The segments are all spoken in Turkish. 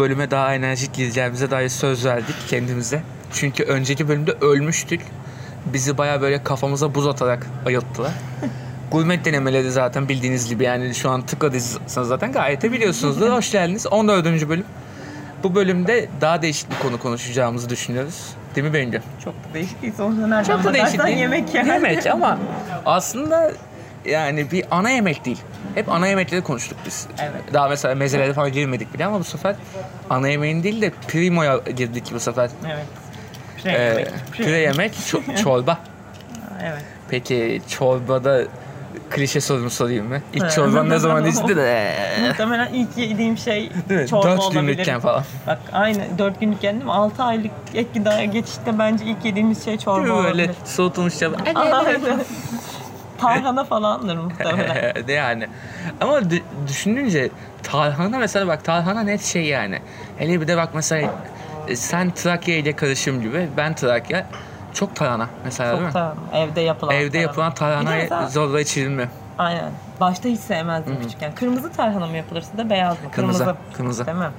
bölüme daha enerjik gireceğimize dair söz verdik kendimize. Çünkü önceki bölümde ölmüştük. Bizi baya böyle kafamıza buz atarak ayılttılar. Gurmet denemeleri zaten bildiğiniz gibi yani şu an tıkladıysanız zaten gayet de biliyorsunuzdur. Hoş geldiniz. 14. bölüm. Bu bölümde daha değişik bir konu konuşacağımızı düşünüyoruz. Değil mi Bengü? Çok da değişik değil. Sonuçta nereden Çok da değişik değil. yemek yani. Yemek ama aslında yani bir ana yemek değil. Hep ana yemekleri konuştuk biz. Evet. Daha mesela mezelere falan girmedik bile ama bu sefer ana yemeğin değil de primo'ya girdik bu sefer. Evet. Püre Ee, yemek. püre yemek, ço- çorba. Evet. Peki çorbada klişe sorumu sorayım mı? İlk çorban ne zaman içti de? Muhtemelen ilk yediğim şey çorba Dört olabilir. günlükken falan. Bak aynı 4 günlükken değil mi? 6 aylık ek gıdaya geçişte bence ilk yediğimiz şey çorba böyle olabilir. soğutulmuş çorba? Tarhana falandır muhtemelen. de yani. Ama dü- düşününce tarhana mesela bak tarhana net şey yani. Hele bir de bak mesela e, sen Trakya ile karışım gibi ben Trakya çok tarhana mesela değil mi? Çok da evde yapılan. Evde yapılan Bir de tarhanayı mesela- zorla içirilmiyor. Aynen. Başta hiç sevmezdim küçükken. Kırmızı tarhana mı yapılır sizde beyaz mı? Kırmızı, kırmızı. Değil mi?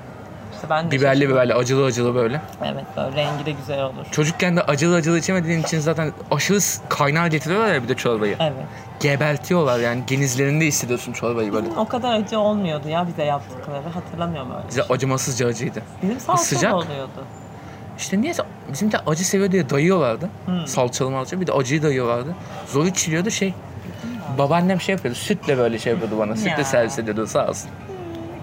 İşte ben de Biberli şaşırdım. biberli acılı acılı böyle. Evet böyle rengi de güzel olur. Çocukken de acılı acılı içemediğin için zaten aşırı kaynar getiriyorlar ya bir de çorbayı. Evet. Gebertiyorlar yani genizlerinde hissediyorsun çorbayı böyle. O kadar acı olmuyordu ya bize yaptıkları. Hatırlamıyorum öyle. Bize acımasızca acıydı. Bizim salça sıcak. oluyordu. İşte niyeyse bizim de acı seviyor diye dayıyorlardı. Hmm. Salçalı malça bir de acıyı dayıyorlardı. Zor içiliyordu şey. Babaannem şey yapıyordu. Sütle böyle şey yapıyordu bana. Sütle Ya. servis ediyordu sağ olsun.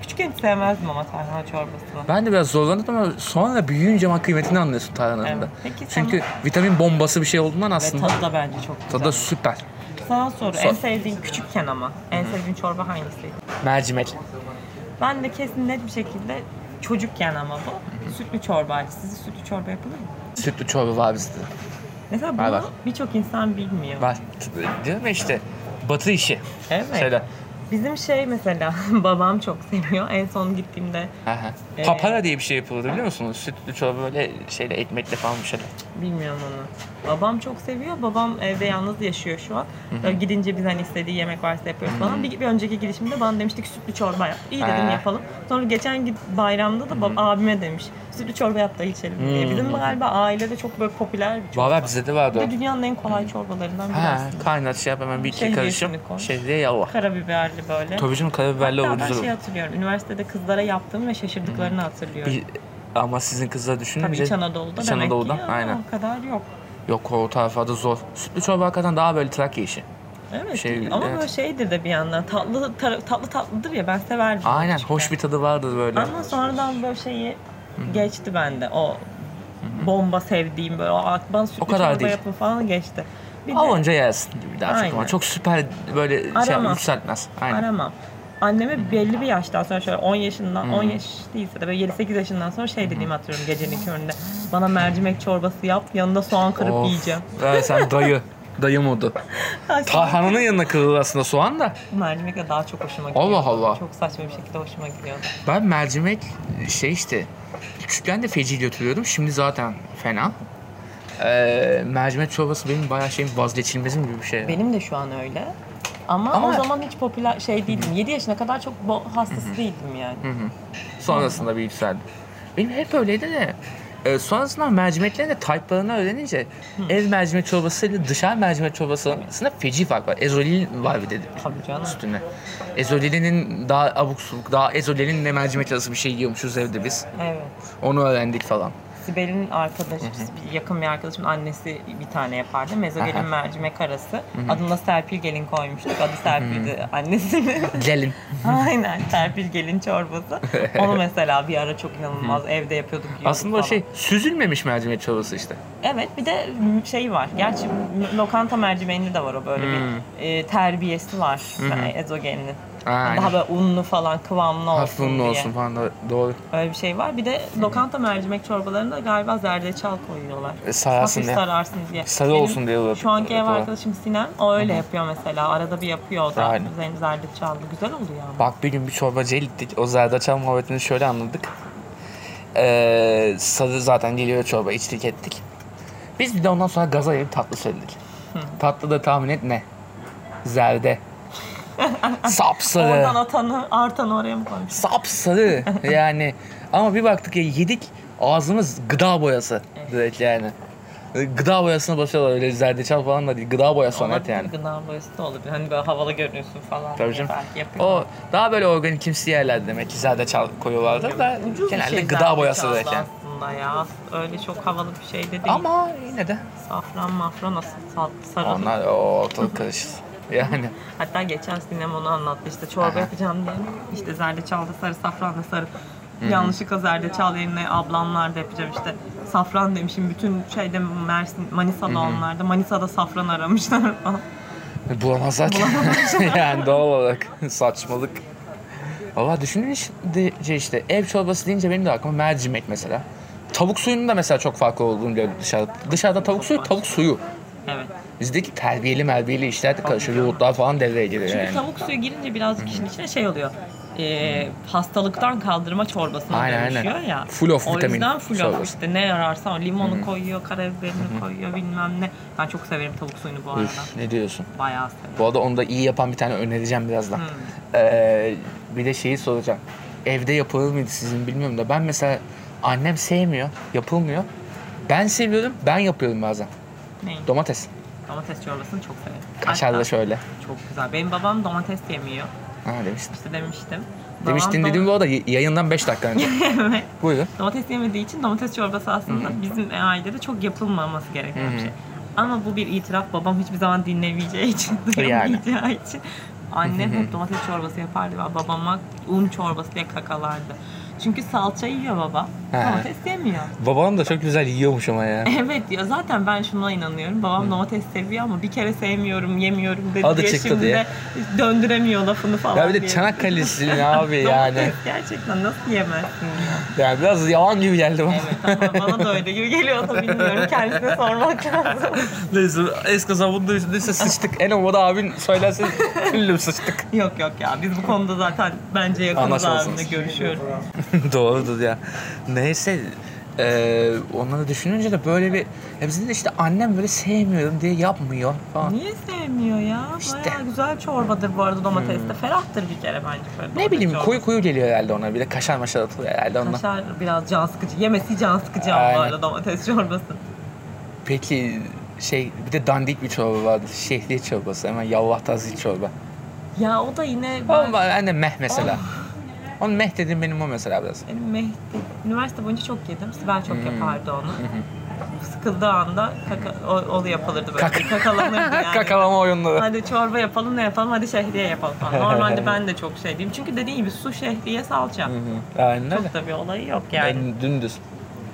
Küçükken hiç sevmezdim ama tarhana çorbasını. Ben de biraz zorlandım ama sonra büyüyünce ama kıymetini anlıyorsun tarhananın da. Evet. Peki Çünkü vitamin bombası bir şey olduğundan Ve aslında tadı da bence çok güzel. tadı da süper. Sana soru. Sor. En sevdiğin küçükken ama. En sevdiğin çorba hangisiydi? Mercimek. Ben de kesin net bir şekilde çocukken ama bu. Sütlü çorbaydı. Sizde sütlü çorba yapılır mı? Sütlü çorba var bizde. Mesela bunu Var, var. birçok insan bilmiyor. Var. Değil mi işte? Batı işi. Evet. Söyle. Bizim şey mesela babam çok seviyor. En son gittiğimde Aha. Ee, Papara diye bir şey yapılır biliyor musunuz? Sütlü çorba böyle şeyle ekmekle falan bir şey. bilmiyorum onu. Babam çok seviyor. Babam evde yalnız yaşıyor şu an. Böyle gidince biz hani istediği yemek varsa yapıyoruz falan. Bir, bir önceki girişimde bana demişti ki sütlü çorba yap. İyi dedim Ha. yapalım. Sonra geçen git bayramda da bab- abime demiş. Sütlü çorba yap da içelim diye. Bizim galiba ailede çok böyle popüler bir çorba. Valla bizde de vardı de dünyanın en kolay çorbalarından biri Ha, kaynat şey yap hemen bir iki karışım. koy. Şehriye yallah. Karabiberli böyle. Tabii canım karabiberli Hatta olur ben güzel şey hatırlıyorum. Üniversitede kızlara yaptığım ve şaşırdıklarını hatırlıyorum. Bir- ama sizin kızlar düşünün. Tabii İç Anadolu'da İç demek Anadolu'da, ki ya, aynen. o kadar yok. Yok o tarafa da zor. Sütlü çorba hakikaten daha böyle Trakya işi. Evet Şey, ama evet. böyle şeydir de bir yandan tatlı tar- tatlı tatlıdır ya ben severdim. Aynen hoş bir tadı vardır böyle. Ama sonradan böyle şeyi geçti bende o bomba sevdiğim böyle o bana sütlü O kadar çorba değil. yapın falan geçti. Bir de Alınca yersin gibi daha çok ama çok süper böyle şey Aramaz. yükseltmez. Aynen. aramam. Anneme belli bir yaştan sonra şöyle 10 yaşından 10 yaş değilse de böyle 7-8 yaşından sonra şey dediğimi hatırlıyorum gecenin köründe. Bana mercimek çorbası yap yanında soğan kırıp Of. yiyeceğim. Evet, sen dayı. Dayı modu. Tarhananın yanına kırılır aslında soğan da. Mercimekle daha çok hoşuma gidiyor. Allah Allah. Çok saçma bir şekilde hoşuma gidiyordu. Ben mercimek şey işte küçükken de feci götürüyordum. Şimdi zaten fena. Ee, mercimek çorbası benim bayağı şeyim vazgeçilmezim gibi bir şey. Benim de şu an öyle. Ama, Ama- o zaman hiç popüler şey değildim. 7 yaşına kadar çok bo- hastası değildim yani. Sonrasında bir yükseldi. Benim hep öyleydi de e, sonrasında mercimeklerin de type'larını öğrenince ev mercimek çorbası ile dışarı mercimek çorbası arasında feci fark var. Ezolin var bir de Tabii canım. üstüne. Ezolin'in daha abuk subuk, daha ezolin'le mercimek arası bir şey yiyormuşuz evde biz. Evet. Onu öğrendik falan. Sibel'in arkadaşı, bir yakın bir arkadaşımın annesi bir tane yapardı. Mezogelin mercimek arası. Adını Serpil Gelin koymuştuk. Adı Serpil'di annesinin. Gelin. Aynen Serpil Gelin çorbası. Onu mesela bir ara çok inanılmaz evde yapıyorduk. Aslında o falan. şey süzülmemiş mercimek çorbası işte. Evet bir de şey var. Gerçi lokanta mercimeğinde de var o böyle bir e, terbiyesi var. Ezogelinin. Aynen. Daha böyle unlu falan kıvamlı olsun Hafif unlu diye. olsun falan da doğru. Öyle bir şey var. Bir de lokanta mercimek çorbalarında galiba zerdeçal koyuyorlar. E, sararsın Hafif diye. sararsın diye. Sarı Benim olsun diye Şu anki ev arkadaşım Sinem o öyle yapıyor mesela. Arada bir yapıyor o da. Aynen. Üzerine zerdeçallı. Güzel oluyor ama. Bak bir gün bir çorbacıya gittik. O zerdeçal muhabbetini şöyle anladık. Ee, sarı zaten geliyor çorba içtik ettik. Biz bir de ondan sonra gaza gelip tatlı söyledik. Tatlı da tahmin et ne? Zerde. Sapsarı. Oradan atanı, artanı oraya mı koymuş? Sapsarı yani. Ama bir baktık ya yedik ağzımız gıda boyası direkt yani. Gıda boyasına basıyorlar öyle zerdeçal falan da değil. Gıda boyası net Olabilir, yani. Gıda boyası da olabilir. Hani böyle havalı görünüyorsun falan. Tabii canım. O daha böyle organik kimsi yerlerde demek ki zerdeçal koyuyorlardır da Ucuz bir genelde şey gıda boyası direkt yani. aslında ya. Öyle çok havalı bir şey de değil. Ama yine de Safran mafran nasıl sal- sarı. onlar o ortalık karışır. Yani Hatta geçen sinem onu anlattı işte çorba Aha. yapacağım diye. İşte zerdeçalda sarı, safranla sarı. Yanlışlıkla zerdeçal yerine ablamlar da yapacağım işte. Safran demişim bütün şeyde Mersin, Manisa'da onlarda. Manisa'da safran aramışlar falan. bulamazlar ki. yani doğal olarak saçmalık. Valla düşününce işte ev çorbası deyince benim de aklıma mercimek mesela. Tavuk suyunun da mesela çok farklı olduğunu biliyorum dışarıda. Dışarıda tavuk suyu, tavuk suyu. Bizdeki terbiyeli merbiyeli işler de karışıyor. Yoğurtlar falan devreye giriyor Çünkü yani. tavuk suyu girince birazcık işin içine şey oluyor. Ee, hastalıktan kaldırma çorbasına Aynen, dönüşüyor aynen. ya. Full of o vitamin yüzden full of işte ne yararsan limonu koyuyor, karabiberini koyuyor bilmem ne. Ben çok severim tavuk suyunu bu arada. Üf, ne diyorsun? Bayağı severim. Bu arada onu da iyi yapan bir tane önereceğim birazdan. Ee, bir de şeyi soracağım. Evde yapılır mıydı sizin bilmiyorum da ben mesela annem sevmiyor, yapılmıyor. Ben seviyorum, ben yapıyorum bazen. Ne? Domates. Domates çorbasını çok severim. Kaşarlı şöyle. Çok güzel. Benim babam domates yemiyor. Ha demiştin. İşte demiştim. Demiştin Babam dediğim bu arada yayından 5 dakika önce. Evet. Buyurun. Domates yemediği için domates çorbası aslında bizim ailede çok yapılmaması gereken bir şey. Ama bu bir itiraf. Babam hiçbir zaman dinlemeyeceği için, duyamayacağı için. Annem hep domates çorbası yapardı ve babama un çorbası diye kakalardı. Çünkü salça yiyor baba. He. Domates yemiyor. Babam da çok güzel yiyormuş ama ya. Evet ya zaten ben şuna inanıyorum. Babam domates seviyor ama bir kere sevmiyorum, yemiyorum dedi Adı diye çıktı şimdi diye. döndüremiyor lafını falan Ya bir de diye. Çanakkale'lisin abi yani. Domates gerçekten nasıl yemezsin ya? Yani biraz yalan gibi geldi bana. Evet ama bana da öyle gibi geliyor da bilmiyorum. Kendisine sormak lazım. Neyse eskaza bunun üstündeyse sıçtık. En olmadı abin söylerse küllüm sıçtık. yok yok ya biz bu konuda zaten bence yakın zamanda görüşüyoruz. Doğrudur ya. Neyse eee onları düşününce de böyle bir bizim de işte annem böyle sevmiyorum diye yapmıyor falan. Niye sevmiyor ya? İşte. Bayağı güzel çorbadır bu arada domates de. Ferahtır bir kere bence böyle Ne bileyim çorbası. koyu koyu geliyor herhalde ona. Bir de kaşar maşar atılıyor herhalde ondan. Kaşar biraz can sıkıcı. Yemesi can sıkıcı ama bu arada domates çorbası. Peki şey bir de dandik bir çorba vardır. Şehriye çorbası. Hemen yallah tazi çorba. Ya o da yine Ben... ben, Ben de meh mesela. Onun meh dediğim benim o mesela biraz. benim Mehdi, üniversite boyunca çok yedim. Sibel çok yapardı onu. Sıkıldığı anda kaka, o, o da yapılırdı böyle. Kaka- Kakalanırdı yani. Kakalama oyunları. Hadi çorba yapalım ne yapalım hadi şehriye yapalım falan. Normalde ben de çok şey diyeyim. Çünkü dediğim gibi su şehriye salça. Aynen öyle. Çok da bir olayı yok yani. Ben dümdüz.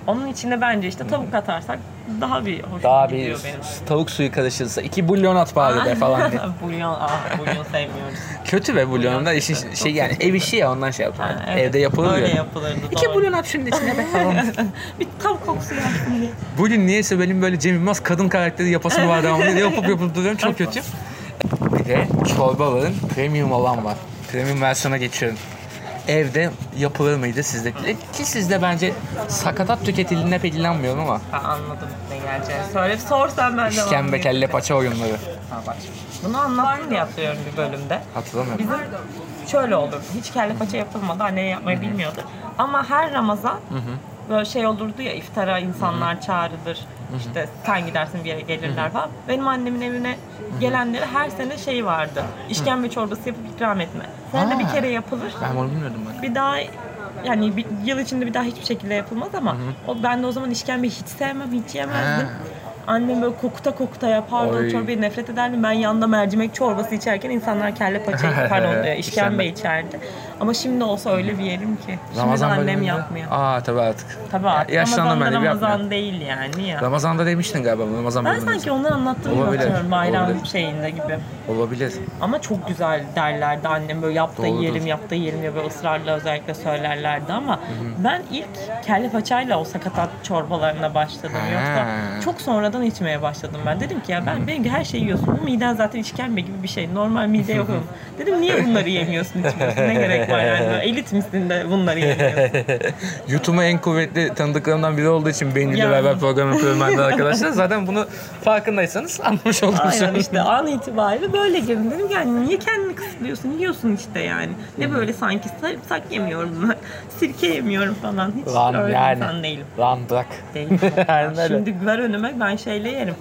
Onun içine bence işte tavuk atarsak daha bir hoş Daha bir gidiyor benim. tavuk suyu karışırsa iki bulyon at bari de falan diye. bulyon, ah bulyon sevmiyoruz. Kötü be bulyon da işin kötü, şey çok yani ev işi ya ondan şey yapıyor. Ha, evet. Evde yapılır Öyle ya. yapılırdı. İki doğru. bulyon at şunun içine be falan. bir tavuk kokusu yapsın diye. Bugün niyeyse benim böyle Cem Yılmaz kadın karakteri yapasım var devamlı. Yapıp yapıp duruyorum çok kötü. Bir de çorbaların premium olan var. Premium versiyona geçiyorum. Evde yapılır mıydı sizde? Ki sizde bence sakatat tüketildiğine pek inanmıyorum ama. Ben anladım ne geleceğini. Söyle sor sen ben de İşkembe kelle paça oyunları. Ha bak. Bunu anlattım diye hatırlıyorum bir bölümde. Hatırlamıyorum. Bizim şöyle olurdu. Hiç kelle paça yapılmadı. Anne yapmayı bilmiyordu. Ama her Ramazan böyle şey olurdu ya iftara insanlar çağrılır. İşte sen gidersin bir yere gelirler falan. Benim annemin evine gelenlere her sene şey vardı. İşkembe çorbası yapıp ikram etme. Senede bir kere yapılır. Ben bunu bilmiyordum bak. Bir daha yani bir yıl içinde bir daha hiçbir şekilde yapılmaz ama o ben de o zaman işkembeyi hiç sevmem, hiç yemezdim. Ha. Annem böyle kokuta kokuta yapardı Oy. o çorbayı nefret ederdim. Ben yanında mercimek çorbası içerken insanlar kelle paça pardon e, işkembe içerdi. Ama şimdi olsa öyle bir yerim ki. Şimdi de annem yapmıyor. Aa tabii artık. Tabii artık Yaşlandım ben Ramazan yapmıyorum. değil yani ya. Ramazan'da demiştin galiba Ramazan Ben sanki onları anlattığım gibi Olabilir, hatırlıyorum bayram olabilir. şeyinde gibi. Olabilir. Ama çok güzel derlerdi annem böyle yap da yiyelim yap da yiyelim diye böyle ısrarla özellikle söylerlerdi ama ben ilk kelle paçayla o sakatat çorbalarına başladım. Yoksa çok sonradan sonradan içmeye başladım ben. Dedim ki ya ben benim her şeyi yiyorsun. Bu miden zaten işkembe gibi bir şey. Normal mide yok. Dedim niye bunları yemiyorsun içmiyorsun? Ne gerek var yani? Elit misin de bunları yemiyorsun? YouTube'un en kuvvetli tanıdıklarımdan biri olduğu için benimle Yani. beraber program yapıyorum ben de arkadaşlar. Zaten bunu farkındaysanız anlamış oldunuz. Aynen işte an itibariyle böyle girdim. Dedim yani niye kendini kısıtlıyorsun? Yiyorsun işte yani. Ne böyle sanki sarımsak yemiyorum ben. Sirke yemiyorum falan. Hiç Lan öyle yani. insan değilim. Lan bırak. Öyle. Şimdi ver önüme ben şeyle yerim.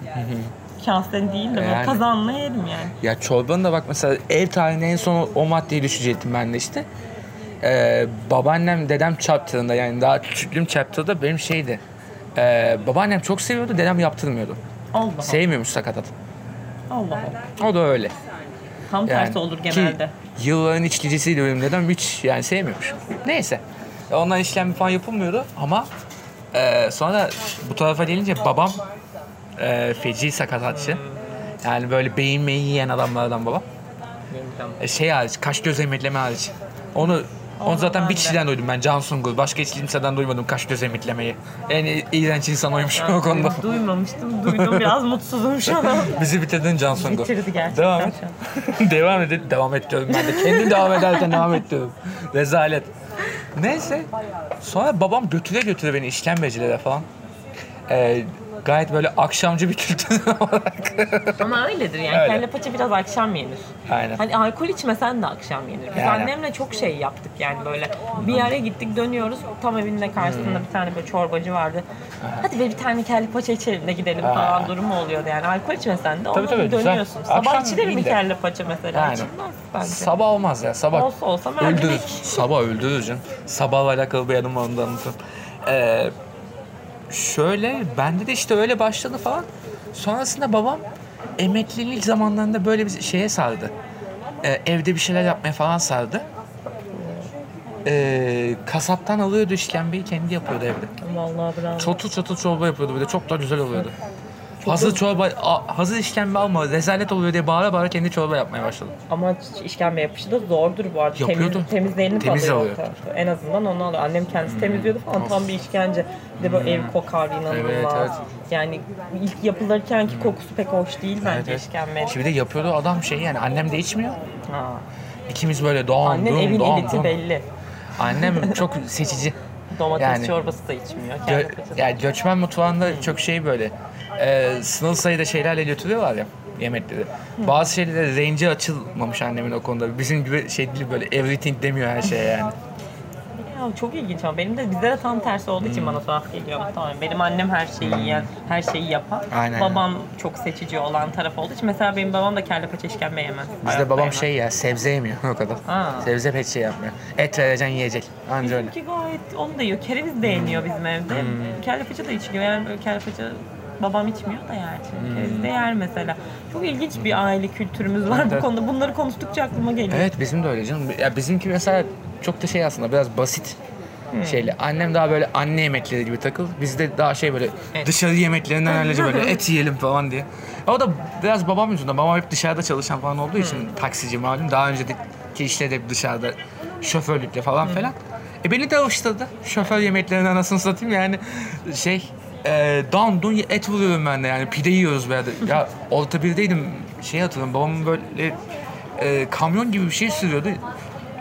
Kasten değil de böyle Yani. kazanla yerim yani. Ya çorbanın da bak mesela ev tarihinde en son o maddeyi düşecektim ben de işte. Ee, babaannem dedem chapter'ında yani daha küçüklüğüm chapter'da benim şeydi. Ee, babaannem çok seviyordu dedem yaptırmıyordu. Allah Allah. Sevmiyormuş sakatat. Allah Allah. O da öyle. Tam tersi olur ki genelde. yılların içkicisiydi benim dedem hiç yani sevmiyormuş. Neyse. Ondan işlem falan yapılmıyordu ama e, sonra bu tarafa gelince babam e, feci sakatatçı. Yani böyle beyin meyin yiyen adamlardan babam. E, şey hariç, kaş göz emekleme hariç. Onu onu zaten bir de. kişiden duydum ben Can Sungur. Başka hiç kimseden duymadım kaş göz emeklemeyi. En iğrenç insan oymuş o konuda. Duymamıştım. Duydum biraz mutsuzum şu an. Bizi bitirdin Can Sungur. Bitirdi gerçekten Devam et. devam edin. Devam et diyorum ben de. Kendim devam ederken devam et diyorum. Rezalet. Neyse. Sonra babam götüre götüre beni işkembecilere falan. Ee, gayet böyle akşamcı bir kültür olarak. Ama öyledir yani. Öyle. Kelle paça biraz akşam yenir. Aynen. Hani alkol içmesen de akşam yenir. Biz Yani. annemle çok şey yaptık yani böyle. Bir yere gittik dönüyoruz. Tam evinde karşısında Hmm. bir tane böyle çorbacı vardı. Hadi be bir tane kelle paça içelim de gidelim Ha. falan durumu oluyordu yani. Alkol içmesen de Tabii, tabii, güzel. dönüyorsun. Akşam Sabah içilir mi kelle paça mesela? Yani. İçilmez bence. Sabah olmaz ya. Sabah Olsa olsa öldürür. Sabah öldürür canım. Sabahla alakalı bir da anlatayım. Ee, şöyle bende de işte öyle başladı falan. Sonrasında babam emeklilik zamanlarında böyle bir şeye sardı. Ee, evde bir şeyler yapmaya falan sardı. Ee, kasaptan alıyordu işkembeyi kendi yapıyordu evde. Vallahi bravo. Çatıl çatıl çorba yapıyordu de çok da güzel oluyordu. Hazır çorba, a- hazır işkembe alma, rezalet oluyor diye bağıra bağıra kendi çorba yapmaya başladı. Ama işkembe yapışı da zordur bu arada. Yapıyordu. Temiz, temizlerini Temiz alıyor. En azından onu alıyor. Annem kendisi temizliyordu falan. Tam bir işkence. Bir de böyle ev kokar inanılmaz. Hmm. Evet, evet. Yani ilk yapılırken ki kokusu pek hoş değil bence işkembe. Şimdi de yapıyordu adam şey yani annem de içmiyor. Ha. İkimiz böyle doğan, Annen evin doğan, eliti doğan. belli. Annem çok seçici. Domates Yani- çorbası da içmiyor. Gö- yani göçmen mutfağında çok şey böyle e, sınırlı sayıda şeylerle götürüyorlar ya yemekleri. Bazı şeylere range'i açılmamış annemin o konuda. Bizim gibi şey değil böyle everything demiyor her şeye yani. Ya çok ilginç ama benim de bizde de tam tersi olduğu Hmm. için bana tuhaf geliyor. Tamam benim annem her şeyi yiyen, her şeyi yapan. Aynen. Babam çok seçici olan taraf olduğu için mesela benim babam da kelle paça işkembe yemez. Bizde babam yemez. şey ya sebze yemiyor o kadar. Ha. Sebze pek şey yapmıyor. Et vereceksin yiyecek. Anca öyle. Bizimki gayet onu da yiyor. Kereviz de yeniyor bizim evde. Hmm. Kelle paça da içmiyor. Yani böyle kelle paça babam içmiyor da yer. Hmm. Kereviz de yer mesela. Çok ilginç bir aile kültürümüz var bu Evet. konuda. Bunları konuştukça aklıma geliyor. Evet bizim de öyle canım. Ya bizimki mesela çok da şey aslında biraz basit şeyle. Annem daha böyle anne yemekleri gibi takıl. Bizde daha şey böyle Et. dışarı yemeklerinden öylece böyle et yiyelim falan diye. O da biraz babam yüzünden. Babam hep dışarıda çalışan falan olduğu için taksici malum. Daha önceki işte de dışarıda şoförlükle falan filan. E beni de alıştırdı. Şoför yemeklerini anasını satayım yani şey e, down dun et vuruyorum ben de yani pide yiyoruz böyle. Ya orta birdeydim şey hatırlıyorum babamın böyle e, kamyon gibi bir şey sürüyordu.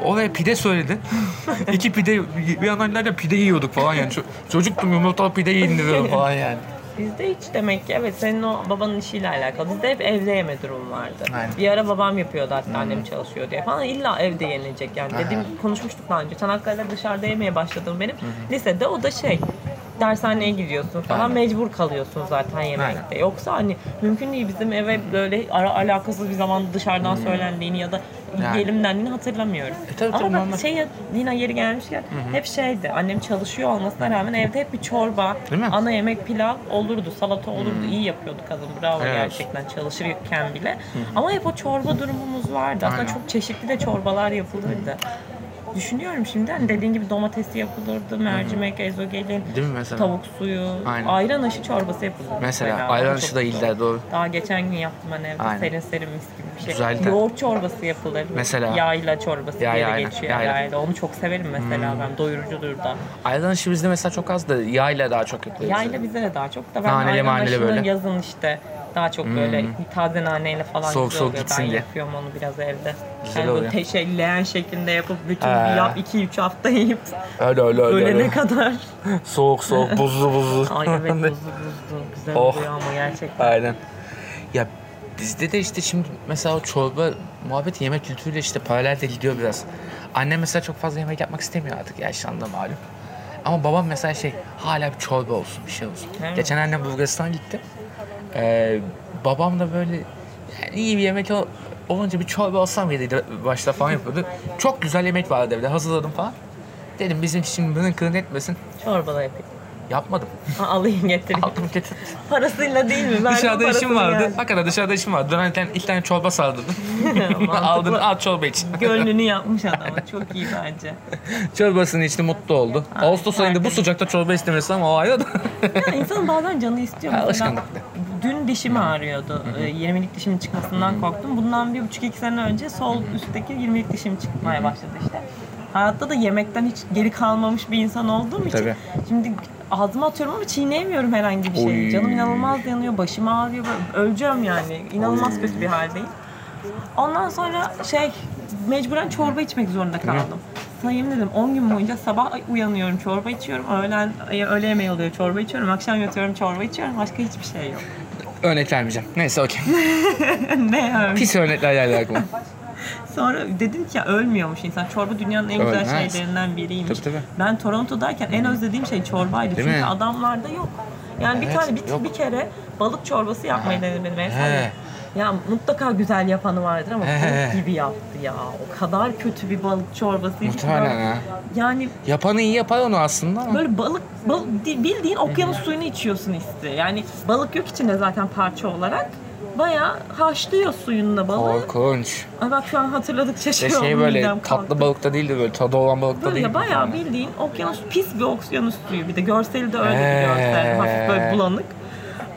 Oraya pide söyledi. İki pide bir yandan pide yiyorduk falan yani. Ço- çocuktum yumurtalı pide indiriyordum falan yani. Bizde hiç demek ki evet senin o babanın işiyle alakalı. Bizde hep evde yeme durumu vardı. Aynen. Bir ara babam yapıyordu hatta annem çalışıyor diye falan. İlla evde yenilecek yani. Dediğim konuşmuştuk daha önce. Çanakkale'de dışarıda yemeye başladım benim. Lisede o da şey dershaneye gidiyorsun falan Aynen. mecbur kalıyorsun zaten yemekte. Aynen. Yoksa hani mümkün değil bizim eve böyle ara alakasız bir zamanda dışarıdan söylendiğini ya da Yani. yiyelim dendiğini hatırlamıyorum. E tabii, tabii, Ama normal. bak şey yine yeri gelmişken hep şeydi. Annem çalışıyor olmasına rağmen evde hep bir çorba, ana yemek pilav olurdu, salata olurdu. İyi yapıyordu kadın. Bravo Evet. gerçekten çalışırken bile. Ama hep o çorba durumumuz vardı. Aslında Aynen. çok çeşitli de çorbalar yapılırdı. Düşünüyorum şimdi hani dediğin gibi domatesi yapılırdı, mercimek, ezogelin, Değil mi mesela? tavuk suyu, Aynen. ayran aşı çorbası yapılırdı. Mesela ayran aşı da güzel. iyiler doğru. Daha geçen gün yaptım ben evde Aynen. serin serin mis gibi bir şey. Güzel de. Yoğurt çorbası yapılır. Mesela. Yayla çorbası Yay, diye de aynen. geçiyor Yayla. yayla. Onu çok severim mesela ben. Doyurucudur da. Ayran aşı bizde mesela çok az da yağ daha çok yapıyoruz. Yayla bize de daha çok da ben Naneli ayran maneli böyle. yazın işte daha çok böyle taze naneyle falan Soğuk güzel soğuk oluyor. ben diye. yapıyorum onu biraz evde. Güzel yani oluyor. şey, leğen şeklinde yapıp bütün He. yap 2-3 hafta yiyip Öyle öyle öyle. ölene öyle. kadar. Soğuk soğuk buzlu buzlu. Ay evet buzlu buzlu güzel Oh. oluyor ama gerçekten. Aynen. Ya bizde de işte şimdi mesela o çorba muhabbeti yemek kültürüyle işte paralel de gidiyor biraz. Annem mesela çok fazla yemek yapmak istemiyor artık yaşlandı malum. Ama babam mesela şey hala bir çorba olsun bir şey olsun. Evet. Geçen annem Bulgaristan'a gitti. Ee, babam da böyle yani iyi bir yemek ol- olunca bir çorba olsam yediydi başta falan yapıyordu. Çok güzel yemek vardı evde hazırladım falan. Dedim bizim için bunun kırın etmesin. Çorba da yapayım. Yapmadım. Ha, alayım getireyim. Aldım getirdim. Parasıyla değil mi? Ben Dışarıda işim vardı. yani. Hakikaten dışarıda işim vardı. Dönerken iki tane çorba sardırdım. Aldın al çorba iç. Gönlünü yapmış adam. Çok iyi bence. Çorbasını içti mutlu oldu. Ağustos ayında bu sıcakta çorba istemesi ama o ayrı da. Ya insanın bazen canı istiyor. Alışkanlık. Dün dişim ağrıyordu. Ee, 20'lik dişimin çıkmasından korktum. Bundan bir buçuk iki sene önce sol üstteki 20'lik dişim çıkmaya başladı işte. Hayatta da yemekten hiç geri kalmamış bir insan olduğum için. Tabii. Şimdi ağzıma atıyorum ama çiğneyemiyorum herhangi bir şeyi. Oy. Canım inanılmaz yanıyor, başım ağrıyor. Böyle öleceğim yani. İnanılmaz kötü bir haldeyim. Ondan sonra şey mecburen çorba içmek zorunda kaldım. Sayayım dedim 10 gün boyunca sabah uyanıyorum çorba içiyorum. Öğlen öğle yemeği oluyor çorba içiyorum. Akşam yatıyorum çorba içiyorum. Başka hiçbir şey yok. Örnek vermeyeceğim. Neyse okey. ne öyle. Pis örnekler geldi aklıma. Sonra dedim ki ya ölmüyormuş insan. Çorba dünyanın en güzel Ölmez. şeylerinden biriymiş. Tabii, tabii. Ben Toronto'dayken en özlediğim şey çorbaydı. Değil Çünkü mi? adamlarda yok. Yani bir Evet, tane bir, yok. bir kere balık çorbası yapmayı denedim sahibi. He. Ya mutlaka güzel yapanı vardır ama balık gibi yaptı ya. O kadar kötü bir balık çorbasıydı ki Muhtemelen böyle- ha. Yani Yapanı iyi yapar onu aslında ama. böyle balık, balık bildiğin okyanus suyunu içiyorsun isti. Yani balık yok içinde zaten parça olarak. Bayağı haşlıyor suyunla balığı. Korkunç. Ay bak şu an hatırladıkça şey, şey böyle tatlı kalktı. balıkta değildi böyle tadı olan balıkta Böyle değil. ya bayağı bildiğin okyanus pis bir okyanus suyu. Bir de görseli de öyle Ee. bir görsel. Hafif böyle bulanık.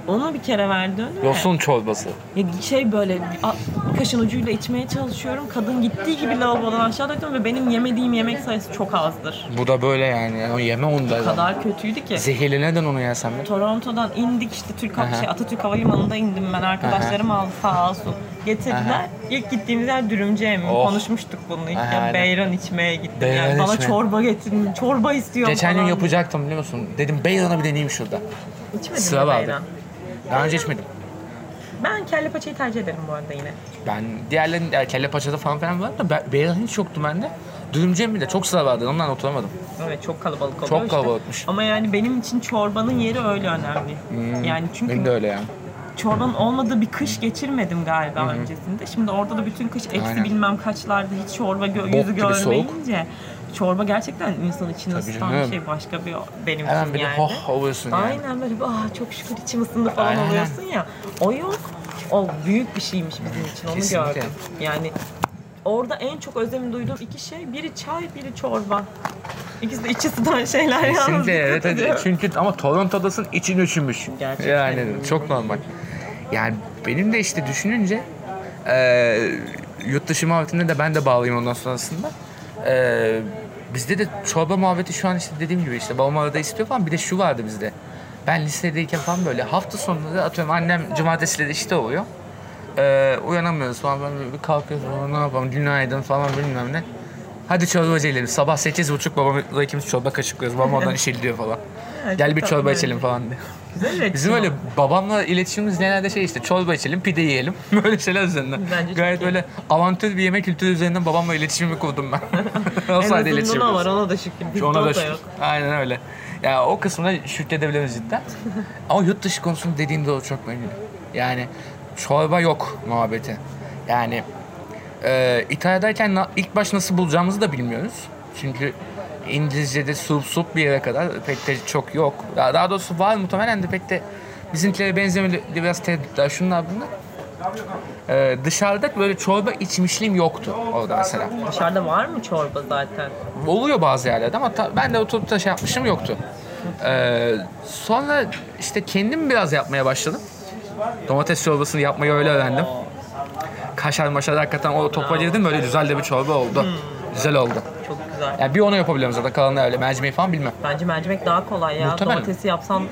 Onu bir kere verdi önüme. Yosun çorbası. Ya şey böyle a- kaşın ucuyla içmeye çalışıyorum. Kadın gittiği gibi lavabodan aşağı döktüm ve benim yemediğim yemek sayısı çok azdır. Bu da böyle yani. yani o yeme onu da. O kadar kötüydü ki. Zehirli neden onu yersen be? Toronto'dan indik işte Türk Aha. şey, Atatürk Havalimanı'nda indim ben arkadaşlarım aldı sağ olsun. Getirdiler. Aha. İlk gittiğimiz yer dürümcü emin. Oh. Konuşmuştuk bunu ilk. Aha, beyran içmeye gittim. Beyran yani. Bana içmeye. çorba getirin. Çorba istiyorum Geçen gün falan. yapacaktım biliyor musun? Dedim beyranı bir deneyeyim şurada. İçmedim Sıra mi vardı. Daha önce içmedim. Ben kelle paçayı tercih ederim bu arada yine. Ben diğerlerinin yani kelle paçada falan filan var da be- beyran hiç yoktu bende. Dürümcü mi de çok sıra vardı ondan oturamadım. Evet çok kalabalık oluyor Çok işte. kalabalıkmış. Ama yani benim için çorbanın yeri öyle önemli. Yani çünkü Benim de öyle yani. çorbanın olmadığı bir kış geçirmedim galiba öncesinde. Şimdi orada da bütün kış eksi Aynen. bilmem kaçlarda hiç çorba gö- yüzü gibi görmeyince çorba gerçekten insanın içini ısıtan bir şey başka bir benim Hemen için bir yani. hoh oluyorsun yani. Aynen böyle ah çok şükür içim ısındı falan Aynen. oluyorsun ya. O yok. O büyük bir şeymiş bizim için onu Kesinlikle. gördüm. Yani orada en çok özlemi duyduğum iki şey biri çay biri çorba. İkisi de içi ısıtan şeyler yalnız. Kesinlikle evet, evet. Çünkü ama Toronto'dasın için üşümüş. Gerçekten. Yani çok normal. Yani benim de işte düşününce e, yurt dışı muhabbetinde de ben de bağlıyım ondan sonrasında. E, bizde de çorba muhabbeti şu an işte dediğim gibi işte babam arada istiyor falan. Bir de şu vardı bizde. Ben lisedeyken falan böyle hafta sonları atıyorum annem cumartesileri işte oluyor. E, uyanamıyoruz falan böyle bir kalkıyoruz falan ne yapalım günaydın falan bilmem ne. Hadi çorbacı. Sabah sekiz buçuk babamla ikimiz çorba kaşıklıyoruz. Babam oradan işe gidiyor falan. Evet, Gel bir çorba bence. içelim falan diye. Güzel Bizim öyle babamla iletişimimiz genelde şey işte çorba içelim, pide yiyelim. Böyle şeyler üzerinden. Bence Gayet iyi. böyle avantür bir yemek kültürü üzerinden babamla iletişimimi kurdum ben. o En sayede iletişim o var ona da şükür. Ona da şükür. yok. Aynen öyle. Ya o kısmına şükredebiliriz cidden. Ama yurt dışı konusunda dediğinde o çok memnunum. Yani çorba yok muhabbeti. Yani e, İtalya'dayken ilk baş nasıl bulacağımızı da bilmiyoruz. Çünkü İngilizce'de sup sup bir yere kadar pek de çok yok. Ya Daha doğrusu var muhtemelen de pek de bizimkilere benzemeli biraz tereddütler şunlar bunlar. Ee, dışarıda böyle çorba içmişliğim yoktu orada mesela. Dışarıda var mı çorba zaten? Oluyor bazı yerlerde ama ta- ben de oturup da şey yapmışım yoktu. Ee, sonra işte kendim biraz yapmaya başladım. Domates çorbasını yapmayı öyle öğrendim. Kaşar maşar hakikaten o topa girdim böyle güzel de bir çorba oldu. Güzel oldu. Güzel. Yani bir onu yapabiliyorum zaten kalanı öyle. Mercimeği falan bilmem. Bence mercimek daha kolay ya. Muhtemelen. Domatesi yapsan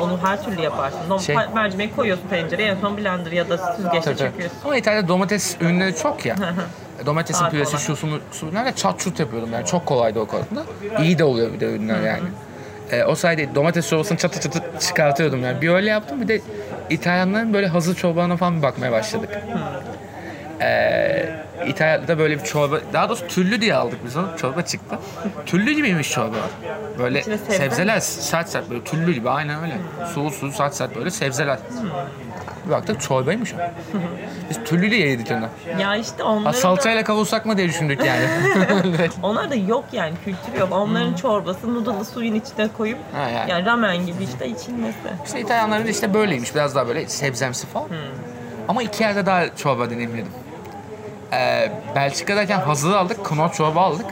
onu her türlü yaparsın. Dom- Şey- Mercimeği koyuyorsun tencereye, en son blender ya da tabii. çekiyorsun. Ama İtalya'da domates ürünleri çok ya. Domatesin püresi, kolay. şu su, su nerede çat çut yapıyordum yani çok kolaydı o konuda. İyi de oluyor bir de ürünler yani. Ee, o sayede domates çorbasını çatı çatı çıkartıyordum yani. Bir öyle yaptım bir de İtalyanların böyle hazır çorbalarına falan bir bakmaya başladık. Ee, İtalya'da böyle bir çorba, daha doğrusu türlü diye aldık biz onu. Çorba çıktı. Türlü gibiymiş çorba. Böyle İçine sebze sebzeler sert sert böyle türlü gibi aynen öyle. Sulu sulu sert sert böyle sebzeler. Bir baktık çorbaymış o. Biz türlü diye yedik onu. Ya işte Ha, onların da, salçayla kavursak mı diye düşündük yani. onlar da yok yani kültür yok. Onların çorbası noodle'ı suyun içine koyup Ha, yani. yani ramen gibi işte içilmesi. işte İtalyanların işte böyleymiş. Biraz daha böyle sebzemsi falan. Ama iki yerde daha çorba deneyimledim. Ee, Belçika'dayken hazır aldık. Knor çorba aldık.